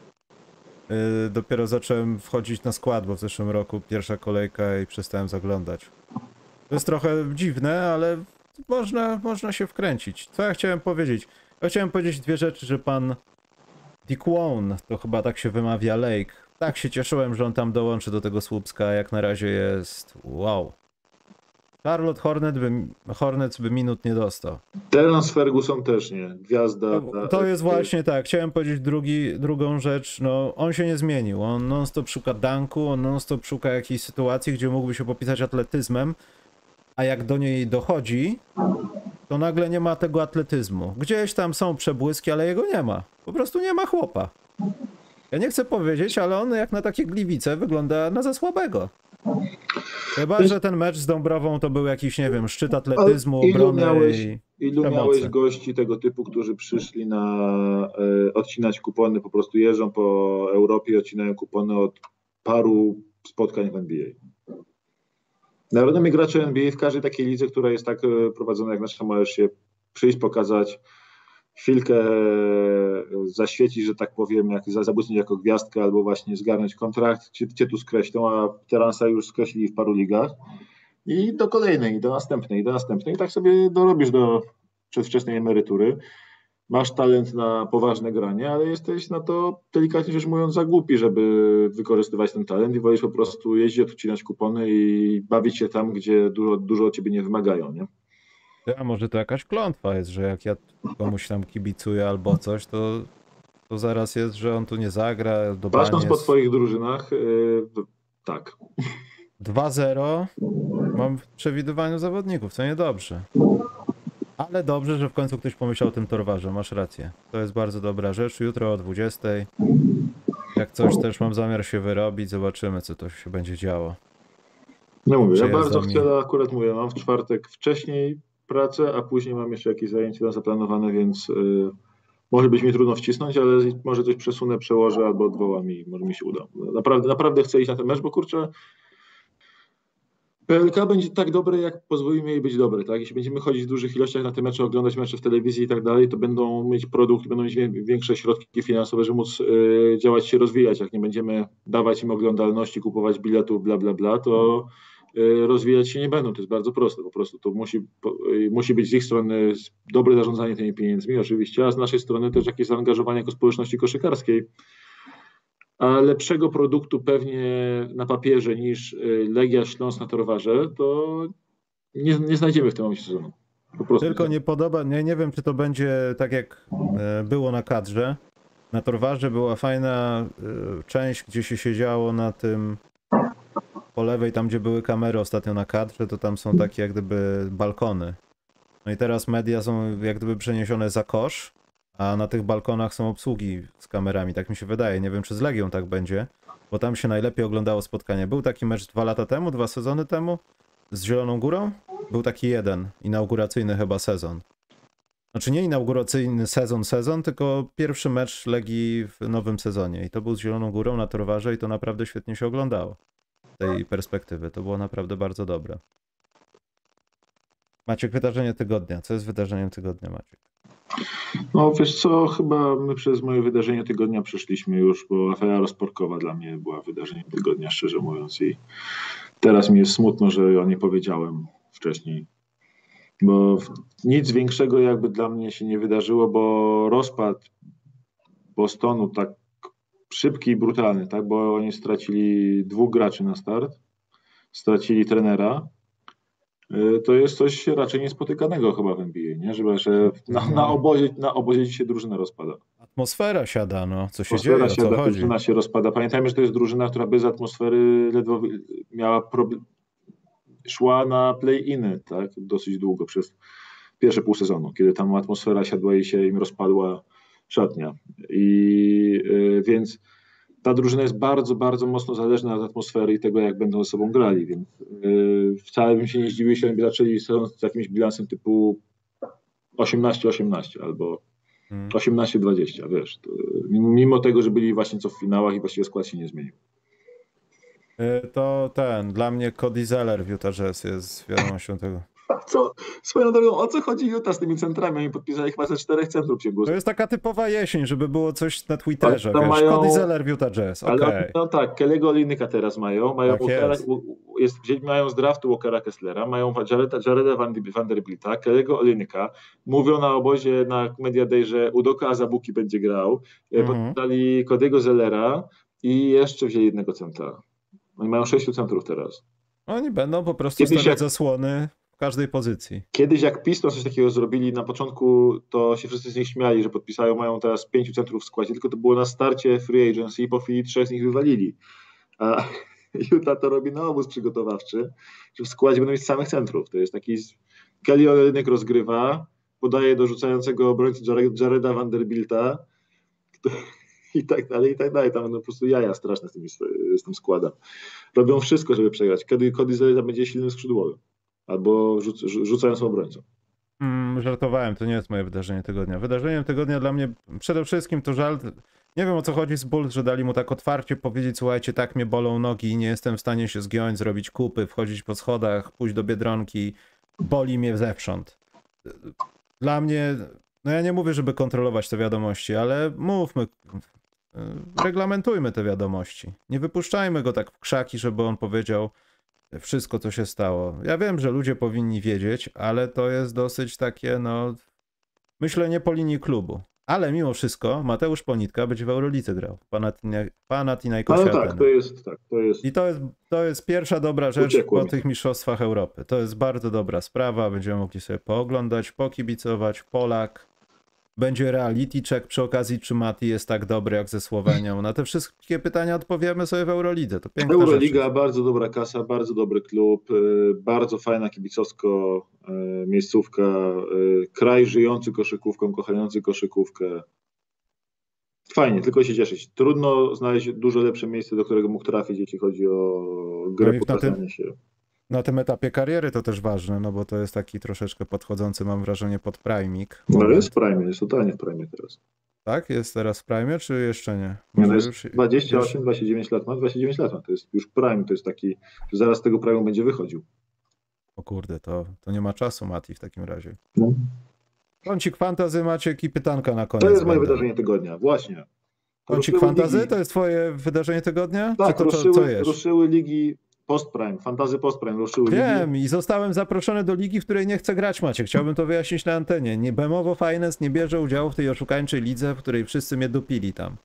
Yy, dopiero zacząłem wchodzić na skład, bo w zeszłym roku pierwsza kolejka i przestałem zaglądać. To jest trochę dziwne, ale można, można się wkręcić. Co ja chciałem powiedzieć? Ja chciałem powiedzieć dwie rzeczy, że pan Dickwown, to chyba tak się wymawia Lake. Tak się cieszyłem, że on tam dołączy do tego słupska, jak na razie jest wow. Charlotte Hornet by, Hornets by minut nie dostał. Terence Ferguson też nie. Gwiazda. To, to jest właśnie tak. Chciałem powiedzieć drugi, drugą rzecz. No, on się nie zmienił. On non-stop szuka danku, on non-stop szuka jakiejś sytuacji, gdzie mógłby się popisać atletyzmem, a jak do niej dochodzi, to nagle nie ma tego atletyzmu. Gdzieś tam są przebłyski, ale jego nie ma. Po prostu nie ma chłopa. Ja nie chcę powiedzieć, ale on jak na takie gliwice wygląda na za słabego. Chyba, że ten mecz z Dąbrową to był jakiś, nie wiem, szczyt atletyzmu, ilu obrony miałeś- i... Ilu Przemocy. miałeś gości tego typu, którzy przyszli na e, odcinać kupony, po prostu jeżdżą po Europie i odcinają kupony od paru spotkań w NBA. Narodowi gracze NBA w każdej takiej lidze, która jest tak e, prowadzona jak nasza, możesz się przyjść, pokazać, chwilkę e, zaświecić, że tak powiem, jak za zabłysnąć jako gwiazdkę, albo właśnie zgarnąć kontrakt, cię, cię tu skreślą, a Teransa już skreślili w paru ligach. I do kolejnej, do następnej, do następnej. I tak sobie dorobisz do przedwczesnej emerytury. Masz talent na poważne granie, ale jesteś na to, delikatnie rzecz mówiąc, za głupi, żeby wykorzystywać ten talent i wolisz po prostu jeździć, odcinać kupony i bawić się tam, gdzie dużo, dużo od ciebie nie wymagają, nie? A może to jakaś klątwa jest, że jak ja komuś tam kibicuję albo coś, to, to zaraz jest, że on tu nie zagra, Patrząc po twoich drużynach, yy, tak. 2-0 mam w przewidywaniu zawodników, co niedobrze. Ale dobrze, że w końcu ktoś pomyślał o tym torwarze, masz rację. To jest bardzo dobra rzecz. Jutro o 20. Jak coś też mam zamiar się wyrobić, zobaczymy co to się będzie działo. No mówię, ja bardzo chcę, akurat mówię, mam w czwartek wcześniej pracę, a później mam jeszcze jakieś zajęcia tam zaplanowane, więc yy, może być mi trudno wcisnąć, ale może coś przesunę, przełożę albo odwołam i może mi się uda. Naprawdę, naprawdę chcę iść na ten mecz, bo kurczę, PLK będzie tak dobre, jak pozwolimy jej być dobre, tak? Jeśli będziemy chodzić w dużych ilościach na te mecze, oglądać mecze w telewizji i tak dalej, to będą mieć produkt, będą mieć większe środki finansowe, żeby móc y, działać się, rozwijać. Jak nie będziemy dawać im oglądalności, kupować biletów, bla, bla, bla, to y, rozwijać się nie będą. To jest bardzo proste. Po prostu to musi, y, musi być z ich strony dobre zarządzanie tymi pieniędzmi, oczywiście, a z naszej strony też jakieś zaangażowanie jako społeczności koszykarskiej. A lepszego produktu pewnie na papierze niż y, Legia Śląsk na Torwarze, to nie, nie znajdziemy w tym momencie sezonu. Po prostu. Tylko nie podoba, nie, nie wiem czy to będzie tak jak e, było na kadrze. Na torwarze była fajna e, część, gdzie się siedziało na tym po lewej, tam gdzie były kamery ostatnio na kadrze, to tam są takie jak gdyby balkony. No i teraz media są jak gdyby przeniesione za kosz, a na tych balkonach są obsługi z kamerami, tak mi się wydaje. Nie wiem czy z Legią tak będzie, bo tam się najlepiej oglądało spotkanie. Był taki mecz dwa lata temu, dwa sezony temu z Zieloną Górą? Był taki jeden, inauguracyjny chyba sezon. Znaczy nie inauguracyjny sezon, sezon, tylko pierwszy mecz Legii w nowym sezonie. I to był z Zieloną Górą na Torwarze i to naprawdę świetnie się oglądało. Z tej perspektywy. To było naprawdę bardzo dobre. Maciek, wydarzenie tygodnia. Co jest wydarzeniem tygodnia, Maciek? No wiesz co, chyba my przez moje wydarzenie tygodnia przeszliśmy już, bo afera rozporkowa dla mnie była wydarzeniem tygodnia, szczerze mówiąc. I teraz mi jest smutno, że o nie powiedziałem wcześniej. Bo nic większego jakby dla mnie się nie wydarzyło, bo rozpad Bostonu tak szybki i brutalny, tak? Bo oni stracili dwóch graczy na start, stracili trenera. Y, To jest coś raczej niespotykanego chyba w NBA, nie? Że, że na, na, obozie, na obozie drużyna rozpada. Atmosfera siada, no. Co się dzieje, Atmosfera o co chodzi? drużyna się rozpada. Pamiętajmy, że to jest drużyna, która bez atmosfery ledwo miała problem, szła na play-iny, tak? Dosyć długo przez pierwsze pół sezonu, kiedy tam atmosfera siadła i się im rozpadła szatnia. I y, więc ta drużyna jest bardzo, bardzo mocno zależna od atmosfery i tego, jak będą ze sobą grali, więc y, wcale bym się nie zdziwił, jeśli oni zaczęli sezon z jakimś bilansem typu 18-18 albo Mm. 18-20, wiesz. To, mimo tego, że byli właśnie co w finałach i właściwie skład się nie zmienił. Y, To ten, dla mnie Cody Zeller w Utah Jazz jest wiadomością tego. Co, swoją drogą, o co chodzi Utah z tymi centrami? Oni podpisali chyba ze czterech centrów się To jest taka typowa jesień, żeby było coś na Twitterze, wiesz, mają- Cody Zeller w Utah Jazz, okej. Ale no tak, Kelly'ego Olinyka teraz mają, mają Tak Walkera, jest. jest, mają z draftu Walkera Kesslera, mają Jareda, Jareda Van, Vanderbilta, Kelly'ego. Mówią na obozie na Media Day, że Udoka Azabuki będzie grał. Mhm. Mhm. Podali Cody'ego Zellera i jeszcze wzięli jednego centra. Oni mają sześciu centrów teraz. Oni będą po prostu Kiedyś stawiać jak- zasłony w każdej pozycji. Kiedyś jak Pistons coś takiego zrobili, na początku to się wszyscy z nich śmiali, że podpisają, mają teraz pięciu centrów w składzie, tylko to było na starcie free agency i po chwili trzech z nich wywalili. A Utah to robi na obóz przygotowawczy, że w składzie będą mieć samych centrów. To jest taki, Kelly Olynyk rozgrywa, podaje do rzucającego obrońcy Jareda Vanderbilta i tak dalej, i tak dalej. Tam no, po prostu jaja straszne z tym, z tym składem. Robią wszystko, żeby przegrać. Kiedy Cody Zelda będzie silnym skrzydłowym albo rzuc rzucającym obrońcą. Mm, żartowałem, to nie jest moje wydarzenie tygodnia. Wydarzeniem tygodnia dla mnie przede wszystkim to żal. Nie wiem o co chodzi z Bulls, że dali mu tak otwarcie powiedzieć: Słuchajcie, tak mnie bolą nogi, nie jestem w stanie się zgiąć, zrobić kupy, wchodzić po schodach, pójść do biedronki, boli mnie zewsząd. Dla mnie, no ja nie mówię, żeby kontrolować te wiadomości, ale mówmy, reglamentujmy te wiadomości. Nie wypuszczajmy go tak w krzaki, żeby on powiedział wszystko, co się stało. Ja wiem, że ludzie powinni wiedzieć, ale to jest dosyć takie, no, myślenie po linii klubu. Ale mimo wszystko Mateusz Ponitka będzie w Eurolidze grał. Panathinaikos Ale tak, to jest, tak, to jest. I to jest, to jest pierwsza dobra rzecz Uciekło po mi. tych mistrzostwach Europy. To jest bardzo dobra sprawa. Będziemy mogli sobie pooglądać, pokibicować. Polak. Będzie reality check przy okazji, czy Mati jest tak dobry jak ze Słowenią. Na te wszystkie pytania odpowiemy sobie w Eurolidze. To piękna Euroliga, rzecz. bardzo dobra kasa, bardzo dobry klub, y, bardzo fajna kibicowsko y, miejscówka, y, kraj żyjący koszykówką, kochający koszykówkę. Fajnie, tylko się cieszyć. Trudno znaleźć dużo lepsze miejsce, do którego mógł trafić, jeśli chodzi o grę, no się na tym etapie kariery to też ważne, no bo to jest taki troszeczkę podchodzący, mam wrażenie, pod primik. No jest w prime, jest totalnie w prime teraz. Tak? Jest teraz w prime, czy jeszcze nie? Może nie no jest już, 28, już... 29 lat ma, 29 lat ma, to jest już prime, to jest taki, że zaraz z tego prime będzie wychodził. O kurde, to, to nie ma czasu, Mati, w takim razie. No. Kącik fantazy, Maciek i pytanka na koniec. To jest moje wydarzenie tygodnia, właśnie. Kącik fantazy to jest twoje wydarzenie tygodnia? Tak, to, ruszyły, co ruszyły ligi Postprime, fantazy postprime ruszyły. Wiem ligi. i zostałem zaproszony do ligi, w której nie chcę grać, Macie. Chciałbym to wyjaśnić na antenie. Nie, Bemowo Finance nie bierze udziału w tej oszukańczej lidze, w której wszyscy mnie dupili tam.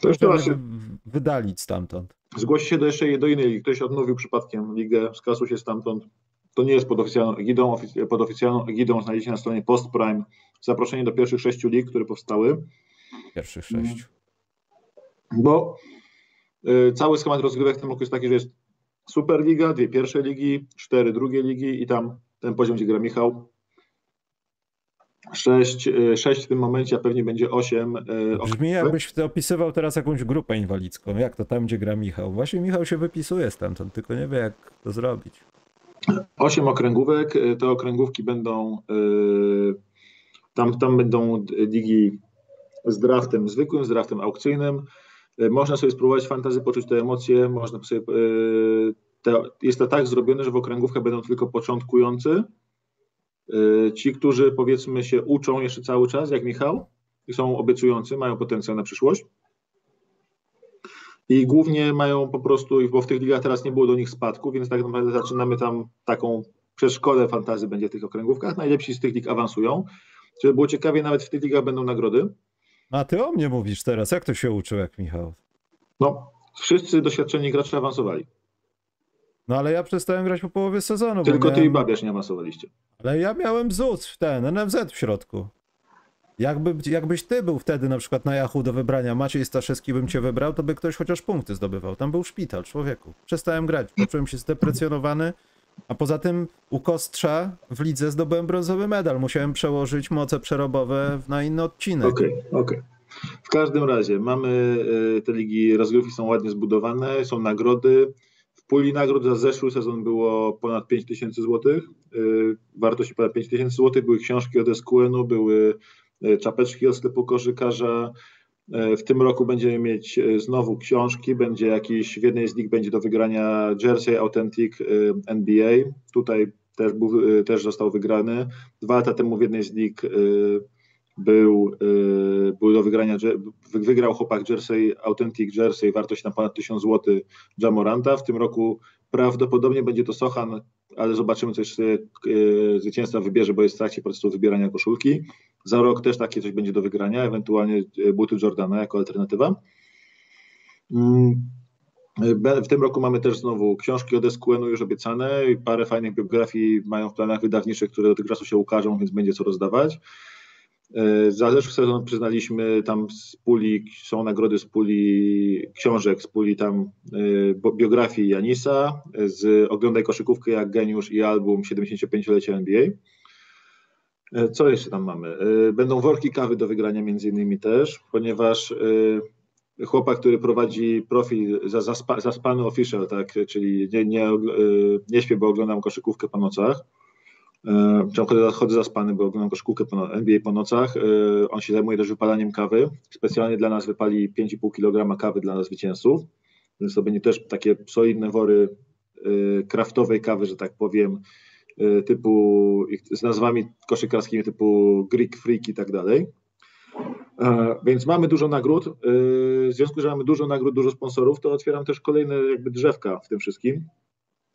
To Proszę się... wydalić stamtąd. Zgłosi się do jeszcze do innej ligi. Ktoś odnowił przypadkiem ligę, skasł się stamtąd. To nie jest pod oficjalną egidą. Pod oficjalną egidą znajdziecie na stronie Postprime zaproszenie do pierwszych sześciu lig, które powstały. Pierwszych sześciu. Bo cały schemat rozgrywek w tym roku jest taki, że jest Superliga, dwie pierwsze ligi, cztery drugie ligi i tam ten poziom, gdzie gra Michał. Sześć, y, sześć w tym momencie, a pewnie będzie osiem. Y, Brzmi jakbyś opisywał teraz jakąś grupę inwalidzką. Jak to tam, gdzie gra Michał? Właśnie Michał się wypisuje stamtąd, tylko nie wie, jak to zrobić. Osiem okręgówek. Te okręgówki będą. Tam, tam będą ligi z draftem zwykłym, z draftem aukcyjnym. E, można sobie spróbować fantazy, poczuć te emocje, można sobie, e, te, jest to tak zrobione, że w okręgówkach będą tylko początkujący, e, ci, którzy powiedzmy się uczą jeszcze cały czas, jak Michał, są obiecujący, mają potencjał na przyszłość. I głównie mają po prostu, bo w tych ligach teraz nie było do nich spadku, więc tak naprawdę zaczynamy tam taką przeszkodę fantazy będzie w tych okręgówkach. Najlepsi z tych lig awansują. Żeby było ciekawie, nawet w tych ligach będą nagrody. A ty o mnie mówisz teraz, jak to się uczył jak Michał? No, wszyscy doświadczeni gracze awansowali. No ale ja przestałem grać po połowie sezonu. Tylko miałem... ty i Babiarz nie awansowaliście. Ale ja miałem ZUS w ten, NFZ w środku. Jakby, jakbyś ty był wtedy na przykład na Yahoo do wybrania, Maciej Staszewski bym cię wybrał, to by ktoś chociaż punkty zdobywał. Tam był szpital, człowieku. Przestałem grać, poczułem się zdeprecjonowany, a poza tym u Kostrza w lidze zdobyłem brązowy medal. Musiałem przełożyć moce przerobowe na inny odcinek. Okej, okay, okej. Okay. W każdym razie mamy e, te ligi rozgrywki są ładnie zbudowane, są nagrody. W puli nagród za zeszły sezon było ponad 5000 zł. E, wartość ponad 5000 zł. Były książki od SQN-u, były e, czapeczki od sklepu koszykarza, w tym roku będziemy mieć e, znowu książki, będzie jakiś, w jednej z nich będzie do wygrania Jersey Authentic e, NBA. Tutaj też, był, też został wygrany. Dwa lata temu w jednej z nich był, był do wygrania, wygrał chłopak Jersey, Authentic Jersey, wartość na ponad 1000 zł Jamoranta. W tym roku prawdopodobnie będzie to Sochan, ale zobaczymy, co jeszcze zwycięzca wybierze, bo jest w trakcie procesu wybierania koszulki. Za rok też takie coś będzie do wygrania, ewentualnie e, buty Jordana jako alternatywa. Mm, w tym roku mamy też znowu książki od SQN-u już obiecane i parę fajnych biografii mają w planach wydawniczych, które dotychczas się ukażą, więc będzie co rozdawać. E, Za zeszły sezon przyznaliśmy tam z puli, są nagrody z puli książek, z puli tam e, biografii Janisa, z Oglądaj koszykówkę jak geniusz i album 75-lecia NBA. E, Co jeszcze tam mamy? E, Będą worki kawy do wygrania między innymi też, ponieważ e, chłopak, który prowadzi profil za, zaspa, zaspany official, tak, czyli nie, nie, nie śpię, bo oglądam koszykówkę po nocach, czy chodzę, chodzę zaspany, bo oglądam koszykówkę po, no- NBA po nocach. On się zajmuje też wypalaniem kawy. Specjalnie dla nas wypali 5,5 kg kawy dla zwycięzców. Więc to będzie też takie solidne wory kraftowej kawy, że tak powiem, typu z nazwami koszykarskimi typu Greek Freak i tak dalej. E, Więc mamy dużo nagród. E, W związku, że mamy dużo nagród, dużo sponsorów, to otwieram też kolejne jakby drzewka w tym wszystkim,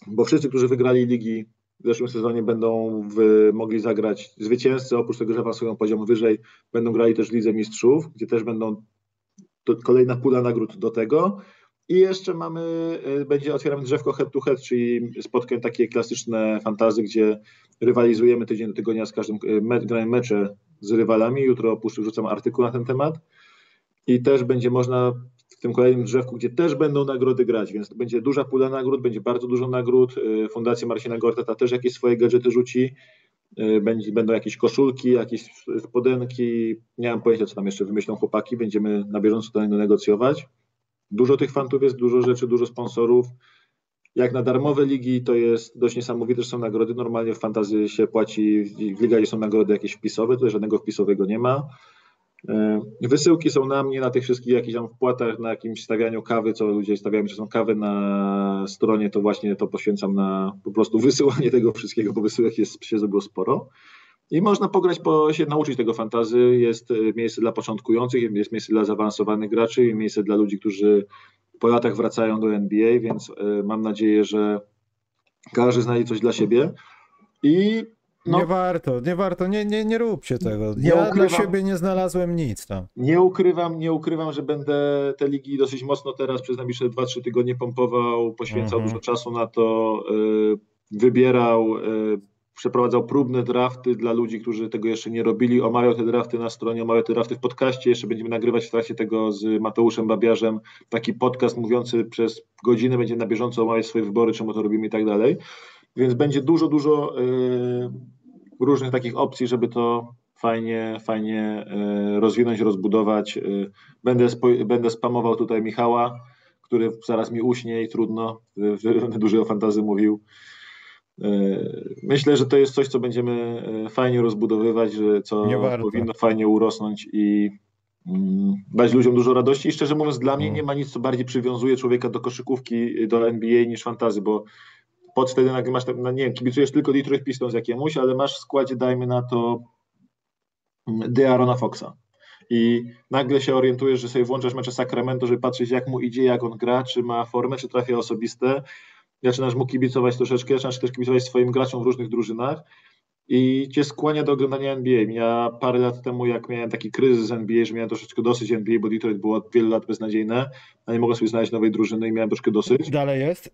bo wszyscy, którzy wygrali ligi w zeszłym sezonie będą w, mogli zagrać zwycięzcy, oprócz tego, że awansują poziom wyżej, będą grali też w Lidze Mistrzów, gdzie też będą to kolejna pula nagród do tego. I jeszcze mamy, y, będzie otwieramy drzewko head to head, czyli spotkań takie klasyczne fantazy, gdzie rywalizujemy tydzień do tygodnia z każdym, y, me, gramy mecze z rywalami. Jutro opuszczę, wrzucam artykuł na ten temat. I też będzie można w tym kolejnym drzewku, gdzie też będą nagrody grać, więc będzie duża pula nagród, będzie bardzo dużo nagród. Y, Fundacja Marcina Gortata też jakieś swoje gadżety rzuci. Będą jakieś koszulki, jakieś spodenki. Nie mam pojęcia, co tam jeszcze wymyślą chłopaki. Będziemy na bieżąco to negocjować. Dużo tych fantów jest, dużo rzeczy, dużo sponsorów. Jak na darmowe ligi to jest dość niesamowite, że są nagrody. Normalnie w fantazy się płaci, w ligach są nagrody jakieś wpisowe, tutaj żadnego wpisowego nie ma. E, Wysyłki są na mnie, na tych wszystkich jakichś tam wpłatach, na jakimś stawianiu kawy, co ludzie stawiają, że są kawy na stronie, to właśnie to poświęcam na po prostu wysyłanie tego wszystkiego, bo wysyłek jest, się zrobiło sporo. I można pograć, po, się nauczyć tego fantazy. Jest e, miejsce dla początkujących, jest miejsce dla zaawansowanych graczy i miejsce dla ludzi, którzy po latach wracają do NBA, więc e, mam nadzieję, że każdy znajdzie coś dla siebie. I no, Nie warto, nie warto, nie, nie, nie róbcie tego. Nie ja dla ukrywam. siebie nie znalazłem nic tam. Nie ukrywam, nie ukrywam, że będę te ligi dosyć mocno teraz przez najbliższe 2-3 tygodnie pompował, poświęcał Mhm. dużo czasu na to, y, wybierał, y, przeprowadzał próbne drafty dla ludzi, którzy tego jeszcze nie robili, omawiał te drafty na stronie, omawiał te drafty w podcaście, jeszcze będziemy nagrywać w trakcie tego z Mateuszem Babiarzem taki podcast mówiący przez godzinę, będzie na bieżąco omawiać swoje wybory, czemu to robimy i tak dalej. Więc będzie dużo, dużo y, różnych takich opcji, żeby to fajnie, fajnie y, rozwinąć, rozbudować. Y, Będę, będę spamował tutaj Michała, który zaraz mi uśnie i trudno, będę dużo o fantazy mówił. Y, Myślę, że to jest coś, co będziemy y, fajnie rozbudowywać, że co powinno fajnie urosnąć i mm, dać ludziom dużo radości. I szczerze mówiąc, dla mnie Mm. nie ma nic, co bardziej przywiązuje człowieka do koszykówki, do NBA niż fantazy, bo pod wtedy nagle masz, tak, no nie wiem, kibicujesz tylko Detroit Pistons jakiemuś, ale masz w składzie, dajmy na to, mm, De'Arona Foxa. I nagle się orientujesz, że sobie włączasz mecze Sacramento, żeby patrzeć, jak mu idzie, jak on gra, czy ma formę, czy trafia osobiste. Zaczynasz mu kibicować troszeczkę, zaczynasz też kibicować swoim graczom w różnych drużynach i cię skłania do oglądania NBA. Ja parę lat temu, jak miałem taki kryzys z NBA, że miałem troszeczkę dosyć NBA, bo Detroit było od wielu lat beznadziejne, a nie mogłem sobie znaleźć nowej drużyny i miałem troszkę dosyć. Dalej jest?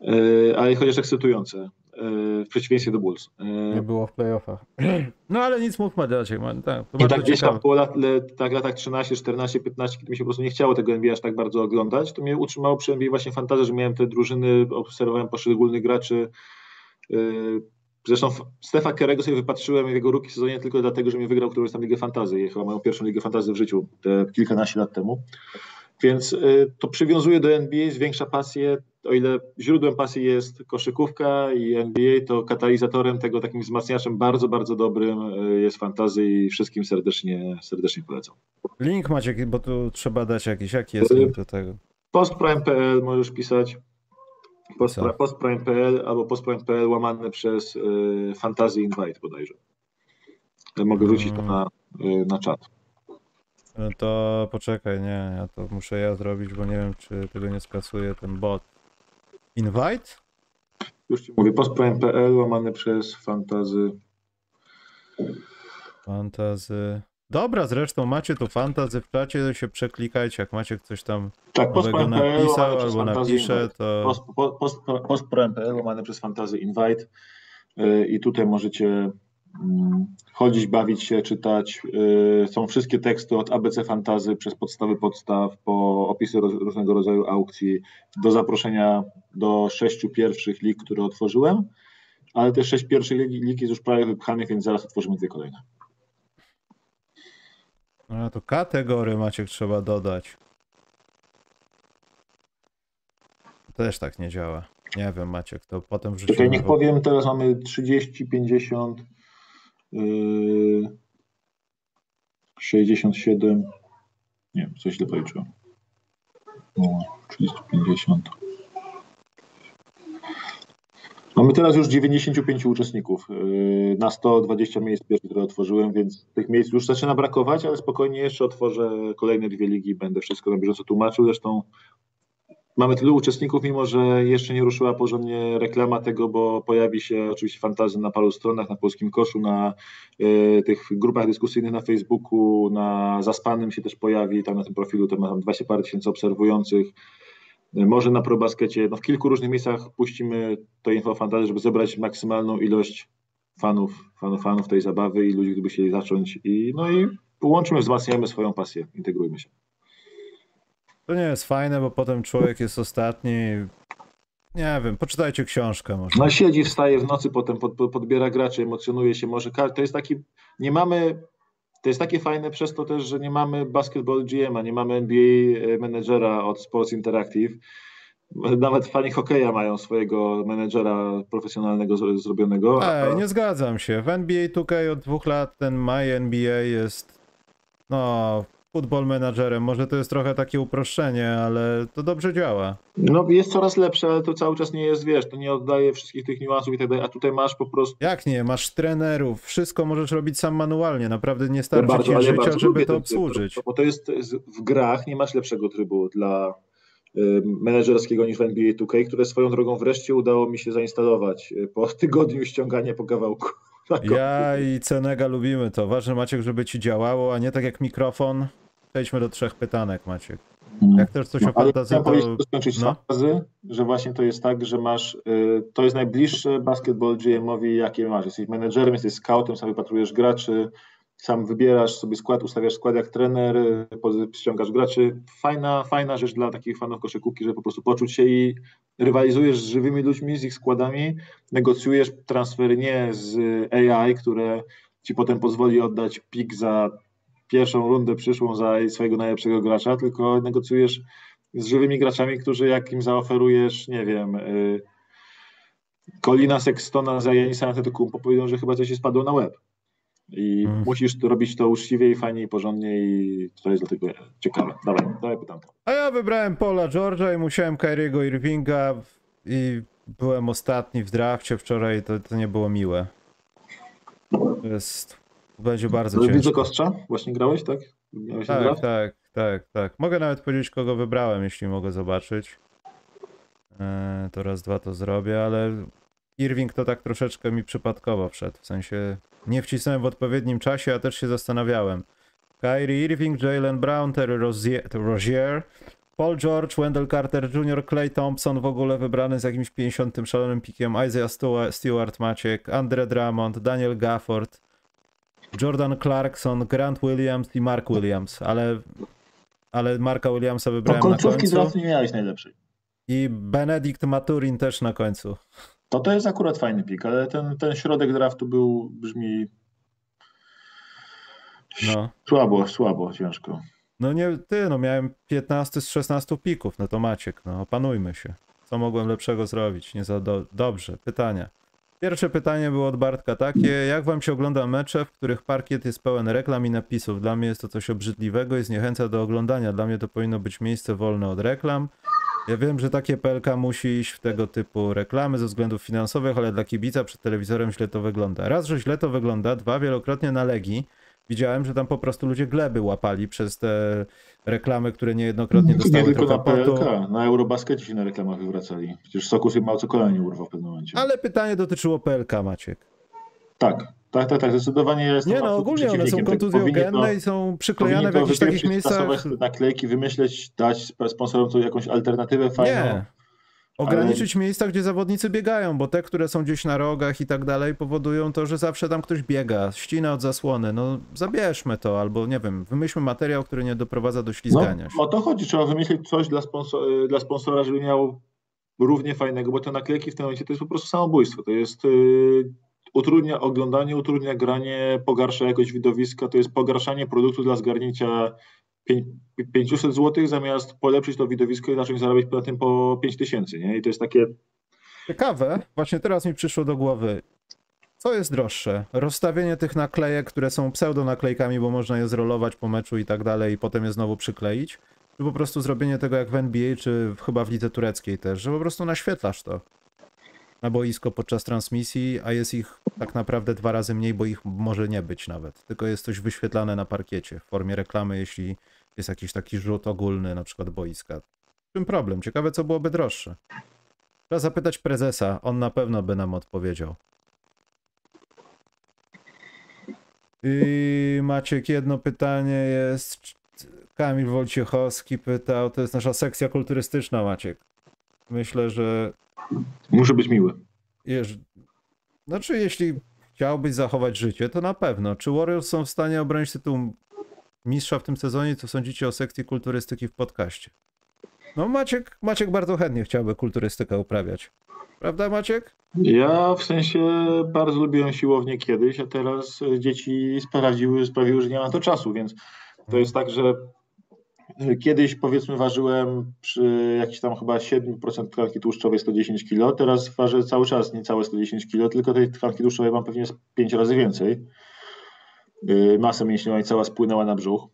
Yy, ale chociaż ekscytujące, w przeciwieństwie do Bulls. Yy, Nie było w playoffach. No ale nic mówmy Maciek, man, tak, I tak gdzieś tam po lat, tak latach 13, 14, 15, kiedy mi się po prostu nie chciało tego NBA aż tak bardzo oglądać, to mnie utrzymało przy NBA właśnie fantazja, że miałem te drużyny, obserwowałem poszczególnych graczy. Yy, Zresztą Stefa Kerego sobie wypatrzyłem w jego rookie sezonie tylko dlatego, że mi wygrał którąś tam Ligę Fantazy. Chyba moją pierwszą Ligę Fantazy w życiu, te kilkanaście lat temu. Więc y, to przywiązuje do NBA, zwiększa pasję. O ile źródłem pasji jest koszykówka i NBA, to katalizatorem tego, takim wzmacniaczem bardzo, bardzo dobrym y, jest fantazy i wszystkim serdecznie, serdecznie polecam. Link Maciek, bo tu trzeba dać jakiś, jaki jest link do tego. Postprime.pl możesz pisać. Postprime.pl albo postprime.pl łamane przez y, Fantasy Invite bodajże. Ja Mogę wrzucić to na, y, na czat. No to poczekaj, nie, ja to muszę ja zrobić, bo nie wiem, czy tego nie skasuje ten bot. Invite? Już ci mówię, postprime.pl łamane przez Fantazy. Fantazy. Dobra, zresztą macie tu fantazy w czacie, się przeklikajcie, jak macie coś tam Tak, nowego napisał łamane przez albo napisze, to Post, post, łamane przez Fantazy Invite y, i tutaj możecie chodzić, bawić się, czytać. Y, są wszystkie teksty od ABC Fantazy przez podstawy podstaw, po opisy roz, różnego rodzaju aukcji, do zaproszenia do sześciu pierwszych lig, które otworzyłem, ale te sześć pierwszych lig, lig jest już prawie wypchanych, więc zaraz otworzymy dwie kolejne. No to kategory Maciek trzeba dodać. Też tak nie działa. Nie wiem, Maciek, to potem wrzucimy. Czekaj, niech powiem, teraz mamy 30, 50, yy, 67. Nie, coś źle policzyłem. No, 30, 50. Mamy teraz już 95 uczestników yy, na 120 miejsc które otworzyłem, więc tych miejsc już zaczyna brakować, ale spokojnie jeszcze otworzę kolejne dwie ligi i będę wszystko na bieżąco tłumaczył. Zresztą Mamy tylu uczestników, mimo że jeszcze nie ruszyła porządnie reklama tego, bo pojawi się oczywiście fantazy na paru stronach, na polskim koszu, na y, tych grupach dyskusyjnych na Facebooku, na Zaspanym się też pojawi, tam na tym profilu to ma tam 20 parę tysięcy obserwujących. Może na ProBaskecie, no w kilku różnych miejscach puścimy to info o fantazy, żeby zebrać maksymalną ilość fanów, fanów, fanów tej zabawy i ludzi, którzy by chcieli zacząć i no i połączmy, wzmacniajmy swoją pasję, integrujmy się. To nie jest fajne, bo potem człowiek jest ostatni. Nie wiem, poczytajcie książkę może. No siedzi, wstaje w nocy, potem pod, pod, podbiera graczy, emocjonuje się, może to jest taki, nie mamy, to jest takie fajne przez to też, że nie mamy basketball GM-a, nie mamy NBA menedżera od Sports Interactive, nawet fani hokeja mają swojego menedżera profesjonalnego zro- zrobionego. Ej, nie zgadzam się. W NBA 2K od dwóch lat ten My NBA jest no, football managerem. Może to jest trochę takie uproszczenie, ale to dobrze działa. No jest coraz lepsze, ale to cały czas nie jest, wiesz, to nie oddaje wszystkich tych niuansów i tak dalej, a tutaj masz po prostu Jak nie? Masz trenerów, wszystko możesz robić sam manualnie. Naprawdę nie starczy bardzo, ci ja życia, żeby to ten tryb, obsłużyć. Bo to jest w grach nie masz lepszego trybu dla menedżerskiego niż w NBA 2K, które swoją drogą wreszcie udało mi się zainstalować y, po tygodniu ściągania po kawałku. Ja i Cenega lubimy to. Ważne, Maciek, żeby ci działało, a nie tak jak mikrofon. Przejdźmy do trzech pytanek, Maciek. komputerze. Jak też coś No, o fantazy, powiedzieć, to... skończyć no. fazy, że właśnie to jest tak, że masz, y, to jest najbliższe basketball GM-owi, jakie masz. Jesteś menedżerem, jesteś scoutem, sam wypatrujesz graczy, sam wybierasz sobie skład, ustawiasz skład jak trener, ściągasz graczy. Fajna, fajna rzecz dla takich fanów koszykówki, żeby po prostu poczuć się i rywalizujesz z żywymi ludźmi, z ich składami, negocjujesz transfery nie z AI, które ci potem pozwoli oddać pik za pierwszą rundę przyszłą za swojego najlepszego gracza, tylko negocjujesz z żywymi graczami, którzy jak im zaoferujesz, nie wiem, y, Colina Sextona za Janisa Antetokounmpo, powiedzą, że chyba coś się spadło na łeb. I Mm. musisz to robić to uczciwie i fajnie i porządnie i to jest dlatego ciekawe. Dawaj, dawaj pytanko. A ja wybrałem Paula George'a i musiałem Kyriego Irvinga i byłem ostatni w drafcie wczoraj, to, to nie było miłe. To jest... Będzie bardzo Widzę ciężko. Kostrza? Właśnie grałeś, tak? Miałeś Tak, draft? tak, tak, tak. Mogę nawet powiedzieć, kogo wybrałem, jeśli mogę zobaczyć. Eee, to raz, dwa to zrobię, ale Irving to tak troszeczkę mi przypadkowo wszedł. W sensie nie wcisnąłem w odpowiednim czasie, a też się zastanawiałem. Kyrie Irving, Jalen Brown, Terry Rozier, Rozier, Paul George, Wendell Carter Jr., Clay Thompson w ogóle wybrany z jakimś 50 szalonym pikiem, Isaiah Stewart, Maciek, Andre Drummond, Daniel Gafford, Jordan Clarkson, Grant Williams i Mark Williams, ale, ale Marka Williamsa To wybrałem na końcówki końcu draftu nie miałeś najlepszej. i Benedict Maturin też na końcu. To to jest akurat fajny pik, ale ten, ten środek draftu był, brzmi No. słabo, słabo, ciężko. No nie, ty, no miałem 15 z 16 pików, no to Maciek, no opanujmy się. Co mogłem lepszego zrobić? Nie za do... Dobrze, pytania. Pierwsze pytanie było od Bartka takie, jak wam się ogląda mecze, w których parkiet jest pełen reklam i napisów? Dla mnie jest to coś obrzydliwego i zniechęca do oglądania. Dla mnie to powinno być miejsce wolne od reklam. Ja wiem, że takie PLK musi iść w tego typu reklamy ze względów finansowych, ale dla kibica przed telewizorem źle to wygląda. Raz, że źle to wygląda, dwa, wielokrotnie na Legii widziałem, że tam po prostu ludzie gleby łapali przez te reklamy, które niejednokrotnie Nie dostały tylko trochę na. PLK, na Eurobaskecie się na reklamach wywracali. Przecież Sokus im mało co kolana nie urwał w pewnym momencie. Ale pytanie dotyczyło PLK, Maciek. Tak, tak, tak, tak, zdecydowanie ja jestem Nie no, ogólnie one są kontuzjogenne to- i są przyklejane w jakichś takich miejscach. naklejki, wymyśleć, dać sp- sponsorom to jakąś alternatywę fajną. Nie, Ograniczyć miejsca, gdzie zawodnicy biegają, bo te, które są gdzieś na rogach i tak dalej, powodują to, że zawsze tam ktoś biega, ścina od zasłony. No zabierzmy to, albo nie wiem, wymyślmy materiał, który nie doprowadza do ślizgania no, się. O to chodzi, trzeba wymyślić coś dla, sponsor, y, dla sponsora, żeby miał równie fajnego, bo te naklejki w tym momencie to jest po prostu samobójstwo. To jest yy, utrudnia oglądanie, utrudnia granie, pogarsza jakość widowiska, to jest pogarszanie produktu dla zgarnięcia 500 zł zamiast polepszyć to widowisko i zacząć zarabiać na tym po 5000, nie? I to jest takie... Ciekawe, właśnie teraz mi przyszło do głowy, co jest droższe? Rozstawienie tych naklejek, które są pseudo naklejkami, bo można je zrolować po meczu i tak dalej i potem je znowu przykleić? Czy po prostu zrobienie tego jak w NBA, czy chyba w lidze tureckiej też, że po prostu naświetlasz to na boisko podczas transmisji, a jest ich tak naprawdę dwa razy mniej, bo ich może nie być nawet. Tylko jest coś wyświetlane na parkiecie w formie reklamy, jeśli jest jakiś taki rzut ogólny, na przykład boiska. W czym problem? Ciekawe, co byłoby droższe. Trzeba zapytać prezesa, on na pewno by nam odpowiedział. I Maciek, jedno pytanie jest. Kamil Wojciechowski pytał, to jest nasza sekcja kulturystyczna, Maciek. Myślę, że. Muszę być miły. Jeż... Znaczy, jeśli chciałbyś zachować życie, to na pewno. Czy Warriors są w stanie obronić tytuł mistrza w tym sezonie? Co sądzicie o sekcji kulturystyki w podcaście? No, Maciek, Maciek bardzo chętnie chciałby kulturystykę uprawiać. Prawda, Maciek? Ja w sensie bardzo lubiłem siłownię kiedyś, a teraz dzieci sprawiły, sprawiły że nie ma to czasu, więc to jest tak, że Kiedyś powiedzmy ważyłem przy jakiejś tam chyba 7% tkanki tłuszczowej 110 kg, teraz ważę cały czas niecałe 110 kg, tylko tej tkanki tłuszczowej mam pewnie 5 razy więcej. Y, Masa mięśniowa cała spłynęła na brzuch.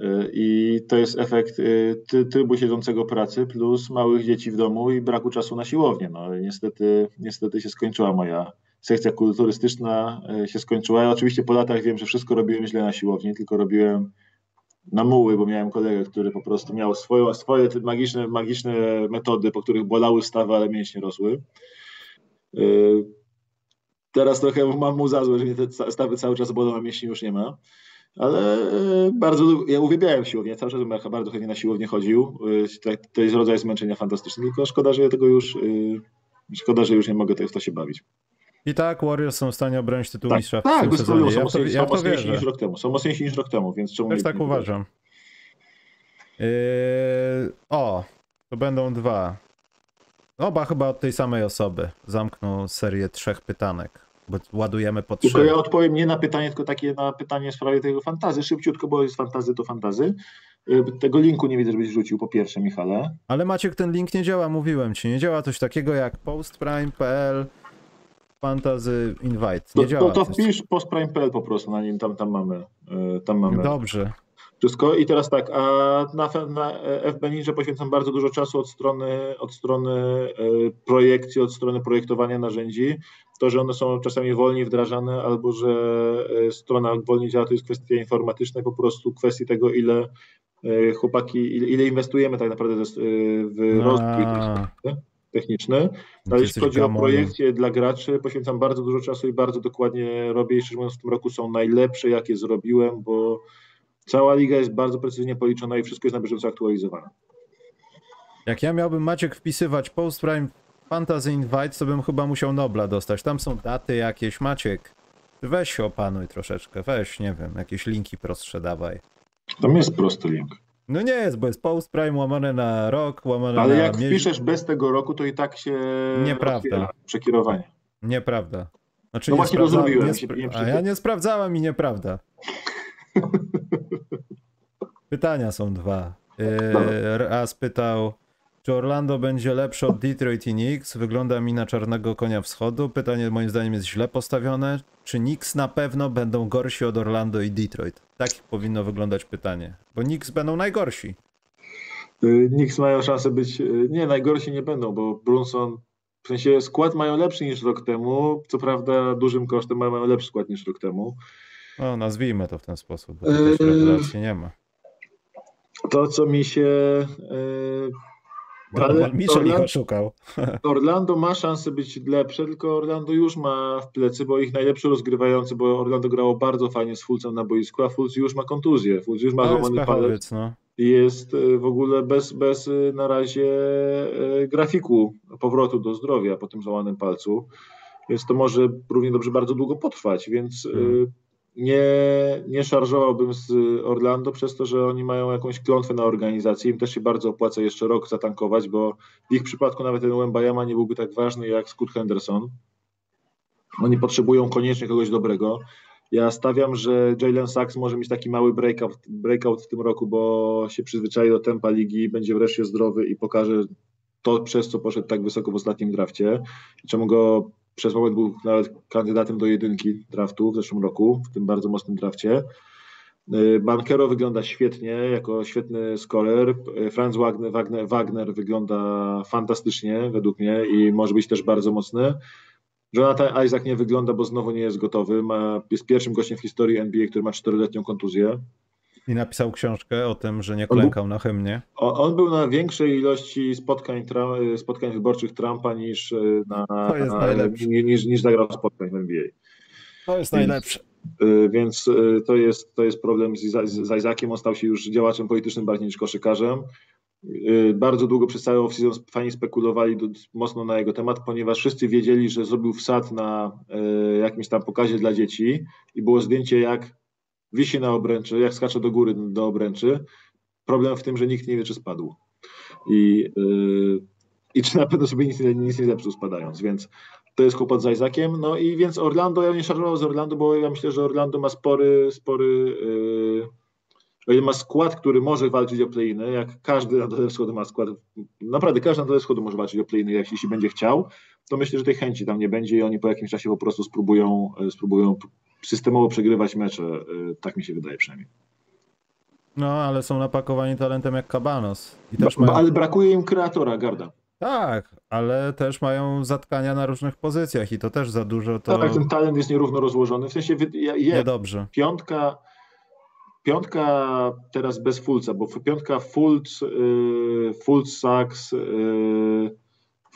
Y, I to jest efekt y, trybu siedzącego pracy plus małych dzieci w domu i braku czasu na siłownię. No, niestety, niestety się skończyła moja sekcja kulturystyczna, się skończyła. Ja oczywiście po latach wiem, że wszystko robiłem źle na siłowni, tylko robiłem na muły, bo miałem kolegę, który po prostu miał swoje, swoje magiczne, magiczne metody, po których bolały stawy, ale mięśnie rosły. Y, teraz trochę mam mu za złe, że mnie te stawy cały czas bolą, a mięśni już nie ma. Ale y, bardzo, ja uwielbiałem siłownię, cały czas bym bardzo chętnie na siłownię chodził. Y, to jest rodzaj zmęczenia fantastyczny, tylko szkoda, że ja tego już, szkoda, że już nie mogę w to się bawić. I tak Warriors są w stanie obronić tytuł tak, mistrza w tak, tym bez sezonie. Są, ja mocniejsi, ja są mocniejsi niż rok temu. Są mocniejsi niż rok temu, więc czemu Też tak uważam. Yy, o, to będą dwa. Oba chyba od tej samej osoby. Zamkną serię trzech pytanek, bo ładujemy po trzy. Tylko ja odpowiem nie na pytanie, tylko takie na pytanie w sprawie tego fantazy. Szybciutko, bo jest fantazy to fantazy. Yy, tego linku nie widzę, żebyś rzucił po pierwsze, Michale. Ale Maciek, ten link nie działa, mówiłem ci. Nie działa coś takiego jak postprime.pl Fantasy Invite. Nie to, działa. To, to wpisz postprime.pl po prostu na nim, tam, tam mamy. Yy, tam mamy. Dobrze. Wszystko. I teraz tak, a na, na FB Ninja poświęcam bardzo dużo czasu od strony, od strony e, projekcji, od strony projektowania narzędzi. To, że one są czasami wolniej wdrażane, albo że e, strona wolniej działa, to jest kwestia informatyczna, po prostu kwestii tego, ile e, chłopaki, ile, ile inwestujemy tak naprawdę w rozwój techniczny. Ale jeśli chodzi o projekcje dla graczy, poświęcam bardzo dużo czasu i bardzo dokładnie robię. I szczerze mówiąc, w tym roku są najlepsze, jakie zrobiłem, bo Cała liga jest bardzo precyzyjnie policzona i wszystko jest na bieżąco aktualizowane. Jak ja miałbym Maciek wpisywać Post Prime Fantasy Invite, to bym chyba musiał Nobla dostać. Tam są daty jakieś. Maciek, weź się opanuj troszeczkę. Weź, nie wiem, jakieś linki prostsze dawaj. Tam jest prosty link. No nie jest, bo jest Post Prime łamane na rok, łamane Ale na... Ale jak wpiszesz bez tego roku, to i tak się Nieprawda. przekierowanie. Nieprawda. Znaczy no właśnie to zrobiłem. Nie spra... A ja nie sprawdzałem i nieprawda. Pytania są dwa. Yy, raz pytał, czy Orlando będzie lepsze od Detroit i Knicks? Wygląda mi na czarnego konia wschodu. Pytanie moim zdaniem jest źle postawione. Czy Knicks na pewno będą gorsi od Orlando i Detroit? Tak powinno wyglądać pytanie. Bo Knicks będą najgorsi. Yy, Knicks mają szansę być... Yy, nie, najgorsi nie będą, bo Brunson... W sensie skład mają lepszy niż rok temu. Co prawda dużym kosztem mają lepszy skład niż rok temu. No, nazwijmy to w ten sposób, bo to też nie ma. To, co mi się. Ale Mitchell ich oszukał. Orlando ma szansę być lepsze, tylko Orlando już ma w plecy, bo ich najlepszy rozgrywający, bo Orlando grało bardzo fajnie z Fulcem na boisku, a Fulc już ma kontuzję. Fulc już ma złamany palec. No. jest w ogóle bez, bez na razie grafiku powrotu do zdrowia po tym złamanym palcu, więc to może równie dobrze bardzo długo potrwać, więc hmm nie, nie szarżowałbym z Orlando przez to, że oni mają jakąś klątwę na organizację. Im też się bardzo opłaca jeszcze rok zatankować, bo w ich przypadku nawet ten Wembayama nie byłby tak ważny jak Scott Henderson. Oni potrzebują koniecznie kogoś dobrego. Ja stawiam, że Jalen Sachs może mieć taki mały breakout, breakout w tym roku, bo się przyzwyczai do tempa ligi, będzie wreszcie zdrowy i pokaże to, przez co poszedł tak wysoko w ostatnim drafcie. Czemu go przez moment był nawet kandydatem do jedynki draftu w zeszłym roku, w tym bardzo mocnym drafcie. Y, Bankero wygląda świetnie, jako świetny scorer. Y, Franz Wagner, Wagner, Wagner wygląda fantastycznie według mnie i może być też bardzo mocny. Jonathan Isaac nie wygląda, bo znowu nie jest gotowy. Ma, jest pierwszym gościem w historii NBA, który ma czteroletnią kontuzję. I napisał książkę o tym, że nie klękał na hymnie. On, on, był na większej ilości spotkań, spotkań wyborczych Trumpa niż e, na, na niż, niż zagrał spotkań w NBA. To jest najlepsze. Więc, więc e, to jest, to jest problem z, z, Isaaciem. On stał się już działaczem politycznym bardziej niż koszykarzem. E, bardzo długo przez cały off-season fani spekulowali mocno na jego temat, ponieważ wszyscy wiedzieli, że zrobił wsad na jakimś tam pokazie dla dzieci i było zdjęcie jak wisi na obręczy, jak skacze do góry do obręczy. Problem w tym, że nikt nie wie, czy spadł. I, yy, i czy na pewno sobie nic, nic nie zepsuł spadając, więc to jest kłopot z Isaaciem. No i więc Orlando, ja nie szarżował z Orlando, bo ja myślę, że Orlando ma spory, spory yy, ma skład, który może walczyć o play-iny, jak każdy na dole wschodu ma skład, naprawdę każdy na dole wschodu może walczyć o play-iny, jak jeśli będzie chciał, to myślę, że tej chęci tam nie będzie i oni po jakimś czasie po prostu spróbują, spróbują systemowo przegrywać mecze. Y, tak mi się wydaje przynajmniej. No, ale są napakowani talentem jak Cabanos. I też ba, mają... Ale brakuje im kreatora, Garda. Tak, ale też mają zatkania na różnych pozycjach i to też za dużo. To... Tak, ten talent jest nierówno rozłożony. W sensie je, Niedobrze. Piątka, piątka teraz bez Fulca, bo piątka Fulc, yy, Fulc Sachs, yy,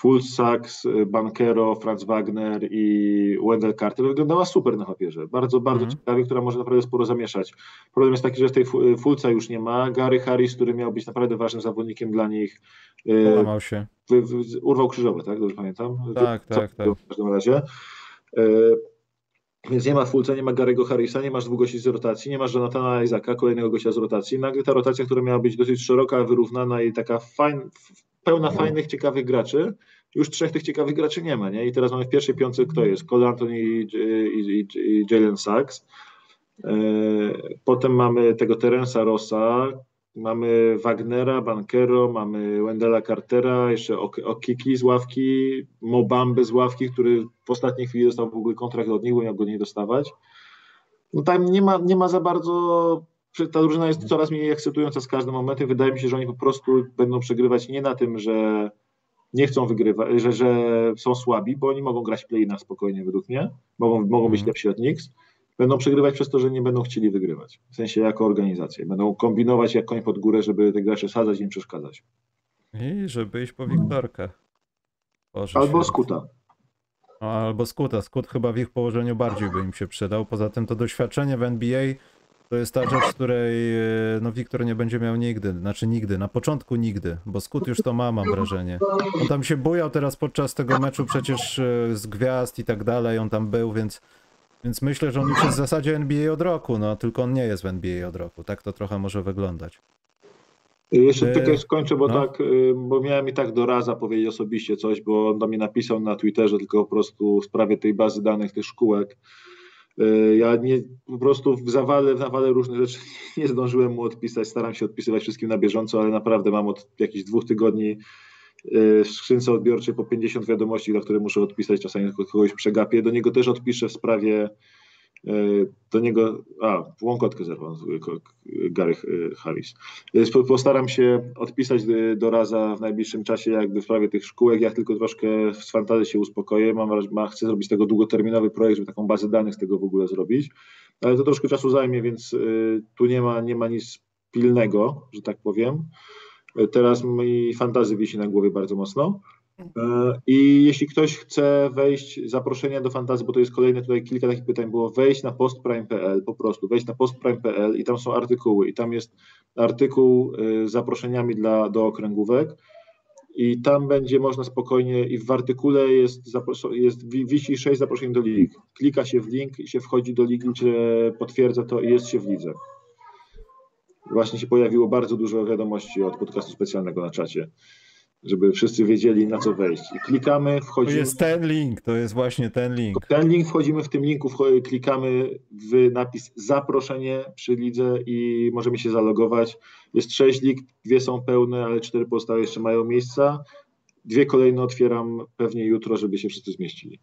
Full Sachs, Bankero, Franz Wagner i Wendell Carter wyglądała super na papierze. Bardzo, bardzo mm. ciekawie, która może naprawdę sporo zamieszać. Problem jest taki, że w tej Fulca już nie ma. Gary Harris, który miał być naprawdę ważnym zawodnikiem dla nich, Połamał się. W, w, urwał krzyżowe, tak? Dobrze pamiętam? Tak, tak, tak. W każdym razie. Więc nie ma Fulca, nie ma Gary'ego Harrisa, nie masz dwóch gości z rotacji, nie masz Jonathana Isaaca, kolejnego gościa z rotacji. Nagle ta rotacja, która miała być dosyć szeroka, wyrównana i taka fajna, pełna fajnych, ciekawych graczy. Już trzech tych ciekawych graczy nie ma, nie? I teraz mamy w pierwszej piątce kto jest? Cole Anthony i, i, i Jalen Sachs. E, potem mamy tego Terensa Rossa, mamy Wagnera, Bankero, mamy Wendela Cartera, jeszcze Okiki z ławki, Mobambe z ławki, który w ostatniej chwili dostał w ogóle kontrakt od nich, bo miał go nie dostawać. No tam nie ma, nie ma za bardzo ta drużyna jest coraz mniej ekscytująca z każdym momentem. Wydaje mi się, że oni po prostu będą przegrywać nie na tym, że nie chcą wygrywać, że, że są słabi, bo oni mogą grać play na spokojnie według mnie, mogą, mogą być mhm. lepsi od Knicks. Będą przegrywać przez to, że nie będą chcieli wygrywać. W sensie jako organizację. Będą kombinować jak koń pod górę, żeby te gracze sadzać i im przeszkadzać. I żeby iść po Wiktorkę. Boże Albo świat. Skuta. No, albo Skuta. Skut chyba w ich położeniu bardziej by im się przydał. Poza tym to doświadczenie w NBA to jest ta rzecz, której e, no Wiktor nie będzie miał nigdy, znaczy nigdy, na początku nigdy, bo Skut już to ma, mam wrażenie. On tam się bujał teraz podczas tego meczu przecież e, z gwiazd i tak dalej, on tam był, więc, więc myślę, że on już jest w zasadzie NBA od roku, no tylko on nie jest w NBA od roku, tak to trochę może wyglądać. Jeszcze Ty... tylko skończę, bo no. tak, y, bo miałem i tak do raza powiedzieć osobiście coś, bo on do mnie napisał na Twitterze, tylko po prostu w sprawie tej bazy danych, tych szkółek, E, ja nie, po prostu w zawale, w nawale różnych rzeczy nie zdążyłem mu odpisać. Staram się odpisywać wszystkim na bieżąco, ale naprawdę mam od jakichś dwóch tygodni w skrzynce odbiorczej po 50 wiadomości, na które muszę odpisać. Czasami kogoś przegapię. Do niego też odpiszę w sprawie E, do niego, a, łąkotkę zerwał Gary Harris. Postaram się odpisać do Raza w najbliższym czasie jakby w sprawie tych szkółek, jak tylko troszkę z fantazji się uspokoję, mam, mam, chcę zrobić z tego długoterminowy projekt, żeby taką bazę danych z tego w ogóle zrobić, ale to troszkę czasu zajmie, więc y, tu nie ma, nie ma nic pilnego, że tak powiem. Teraz mi fantazy wisi na głowie bardzo mocno. E, I jeśli ktoś chce wejść, zaproszenia do fantazji, bo to jest kolejne tutaj kilka takich pytań było, wejść na postprime.pl po prostu, wejść na postprime.pl i tam są artykuły i tam jest artykuł z zaproszeniami dla, do okręgówek i tam będzie można spokojnie i w artykule jest, jest wisi sześć zaproszeń do lig. Klika się w link i się wchodzi do ligi, gdzie potwierdza to i jest się w lidze. Właśnie się pojawiło bardzo dużo wiadomości od podcastu specjalnego na czacie żeby wszyscy wiedzieli na co wejść. I klikamy, wchodzimy. To jest ten link, to jest właśnie ten link. Ten link, wchodzimy w tym linku, klikamy w napis zaproszenie przy lidze i możemy się zalogować. Jest sześć lig, dwie są pełne, ale cztery pozostałe jeszcze mają miejsca. Dwie kolejne otwieram pewnie jutro, żeby się wszyscy zmieścili.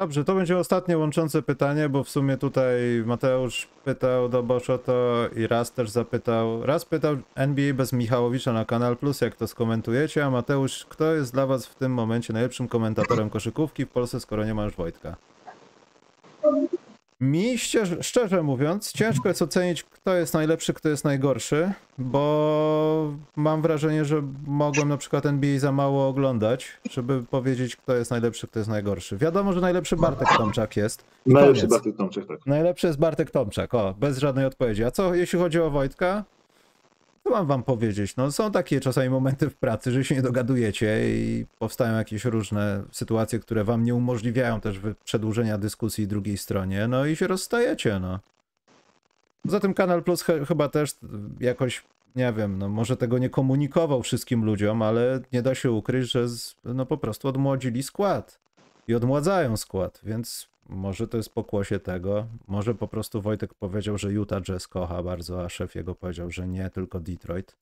Dobrze, to będzie ostatnie łączące pytanie, bo w sumie tutaj Mateusz pytał do to i raz też zapytał, raz pytał NBA bez Michałowicza na Kanal Plus, jak to skomentujecie, a Mateusz, kto jest dla was w tym momencie najlepszym komentatorem koszykówki w Polsce, skoro nie ma już Wojtka? Mi szczerze, szczerze, mówiąc, ciężko jest ocenić, kto jest najlepszy, kto jest najgorszy, bo mam wrażenie, że mogłem na przykład NBA za mało oglądać, żeby powiedzieć, kto jest najlepszy, kto jest najgorszy. Wiadomo, że najlepszy Bartek Tomczak jest. Najlepszy Bartek Tomczak, tak. Najlepszy jest Bartek Tomczak, o, bez żadnej odpowiedzi. A co jeśli chodzi o Wojtka? Co mam wam powiedzieć? No, są takie czasami momenty w pracy, że się nie dogadujecie i powstają jakieś różne sytuacje, które wam nie umożliwiają też przedłużenia dyskusji drugiej stronie, no i się rozstajecie, no. Poza tym Kanal Plus ch chyba też jakoś, nie wiem, no może tego nie komunikował wszystkim ludziom, ale nie da się ukryć, że z, no po prostu odmłodzili skład i odmładzają skład, więc może to jest pokłosie tego. Może po prostu Wojtek powiedział, że Utah Jazz kocha bardzo, a szef jego powiedział, że nie, tylko Detroit.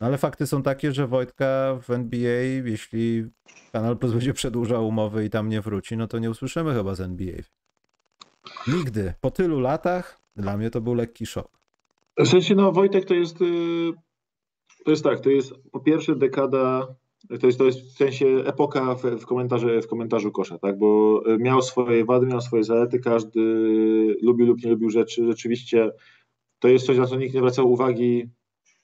No ale fakty są takie, że Wojtka w NBA, jeśli Kanal Plus będzie przedłużał umowy i tam nie wróci, no to nie usłyszymy chyba z NBA. Nigdy. Po tylu latach dla mnie to był lekki szok. W sensie, no Wojtek to jest, y, to jest tak, to jest po pierwsze dekada to jest, to jest w sensie epoka w, w, komentarze, w komentarzu kosza, tak? bo e, miał swoje wady, miał swoje zalety, każdy lubił lub nie lubił rzeczy. Rzeczywiście to jest coś, na co nikt nie zwracał uwagi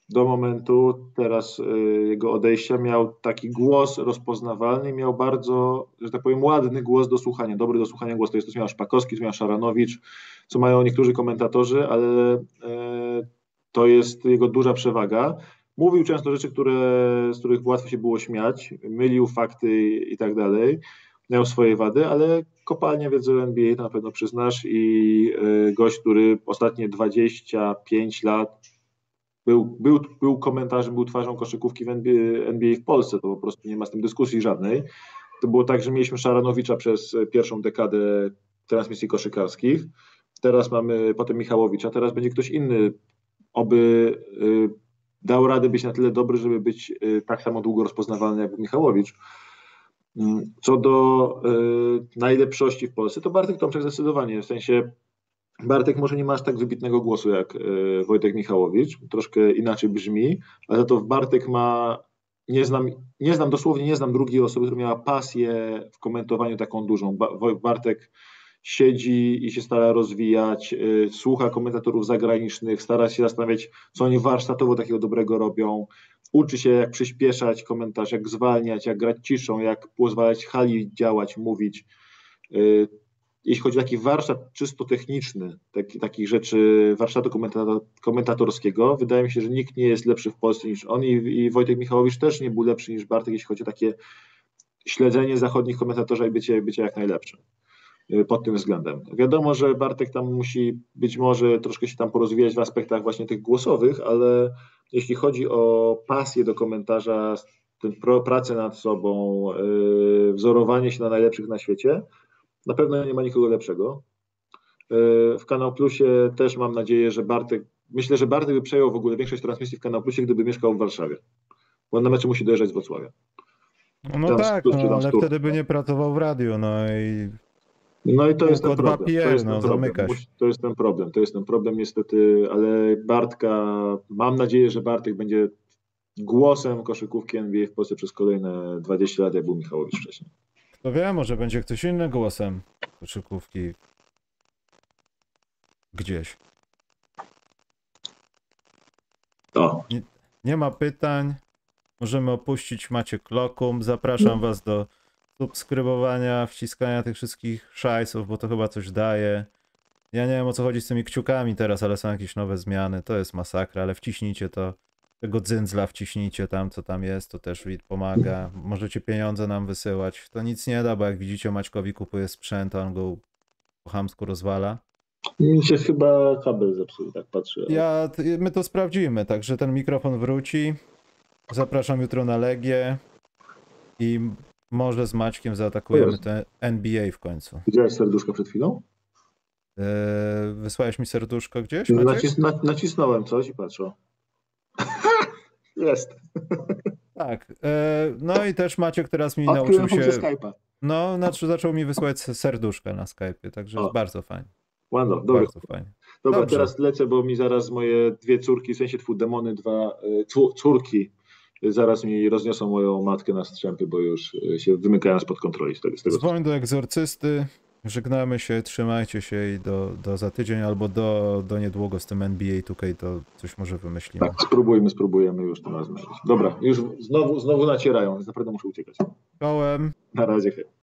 do momentu teraz e, jego odejścia. Miał taki głos rozpoznawalny, miał bardzo, że tak powiem, ładny głos do słuchania, dobry do słuchania głos. To jest to, co miał Szpakowski, co miał Szaranowicz, co mają niektórzy komentatorzy, ale e, to jest jego duża przewaga. Mówił często rzeczy, które, z których łatwo się było śmiać, mylił fakty i tak dalej. Miał swoje wady, ale kopalnia wiedzy o NBA to na pewno przyznasz i e, gość, który ostatnie 25 lat był, był, był komentarzem, był twarzą koszykówki w NBA, NBA w Polsce, to po prostu nie ma z tym dyskusji żadnej. To było tak, że mieliśmy Szaranowicza przez pierwszą dekadę transmisji koszykarskich, teraz mamy potem Michałowicza, teraz będzie ktoś inny, oby y, dał radę być na tyle dobry, żeby być y, tak samo długo rozpoznawalny jak Michałowicz. Mm, co do y, najlepszości w Polsce, to Bartek Tomczak zdecydowanie, w sensie Bartek może nie ma aż tak wybitnego głosu jak y, Wojtek Michałowicz, troszkę inaczej brzmi, ale za to Bartek ma, nie znam, nie znam dosłownie, nie znam drugiej osoby, która miała pasję w komentowaniu taką dużą. Bartek siedzi i się stara rozwijać, y, słucha komentatorów zagranicznych, stara się zastanawiać, co oni warsztatowo takiego dobrego robią, uczy się, jak przyspieszać komentarz, jak zwalniać, jak grać ciszą, jak pozwalać hali działać, mówić. Y, jeśli chodzi o taki warsztat czysto techniczny, taki, takich rzeczy, warsztatu komentatorskiego, wydaje mi się, że nikt nie jest lepszy w Polsce niż on i, i Wojtek Michałowicz też nie był lepszy niż Bartek, jeśli chodzi o takie śledzenie zachodnich komentatorów i bycie, bycie jak najlepszym. Y, pod tym względem. Wiadomo, że Bartek tam musi być może troszkę się tam porozwijać w aspektach właśnie tych głosowych, ale jeśli chodzi o pasję do komentarza, ten pracę nad sobą, yy, wzorowanie się na najlepszych na świecie, na pewno nie ma nikogo lepszego. Yy, w Kanał Plusie też mam nadzieję, że Bartek, myślę, że Bartek by przejął w ogóle większość transmisji w Kanał Plusie, gdyby mieszkał w Warszawie, bo on na mecze musi dojeżdżać z Wrocławia. No, no tak, no, ale wtedy by nie pracował w radiu, no i no i to jest ten problem. Papier, to, jest no, ten problem. to jest ten problem. To jest ten problem niestety, ale Bartka, mam nadzieję, że Bartek będzie głosem koszykówki NBA w Polsce przez kolejne 20 lat, jak był Michałowicz wcześniej. To wiem, może będzie ktoś inny głosem koszykówki gdzieś. To. Nie, nie ma pytań. możemy opuścić Maciek Lokum. Zapraszam was do subskrybowania, wciskania tych wszystkich szajsów, bo to chyba coś daje. Ja nie wiem o co chodzi z tymi kciukami teraz, ale są jakieś nowe zmiany. To jest masakra, ale wciśnijcie to. Tego dzyndzla wciśnijcie tam, co tam jest, to też pomaga. Możecie pieniądze nam wysyłać. To nic nie da, bo jak widzicie, Maćkowi kupuje sprzęt, a on go po chamsku rozwala. Mi się chyba kabel zepsuł, tak patrzę. Ja, my to sprawdzimy, także ten mikrofon wróci. Zapraszam jutro na Legię i może z Maćkiem zaatakujemy te NBA w końcu. Widziałeś serduszko przed chwilą? Eee, wysłałeś mi serduszko gdzieś, Maciek? Nacis, na, nacisnąłem coś i patrzę. Jest. Tak. Eee, no i też Maciek teraz mi Odkryłem nauczył się... Skype'a. No, znaczy zaczął mi wysyłać se- serduszka na Skype'ie, także O. jest bardzo fajnie. Ładno, dobra. Bardzo fajnie. Dobra, Dobrze. teraz lecę, bo mi zaraz moje dwie córki, w sensie twój demony, dwa y, cór- córki, zaraz mi rozniosą moją matkę na strzępy, bo już y, się wymykają spod kontroli z tego. Z tego Dzwoń do egzorcysty. Żegnamy się, trzymajcie się i do, do za tydzień albo do, do niedługo z tym NBA tutaj to coś może wymyślimy. tak, spróbujmy, spróbujemy już to znaleźć. Dobra, już znowu, znowu nacierają, więc naprawdę muszę uciekać. Kołem. Na razie, hej.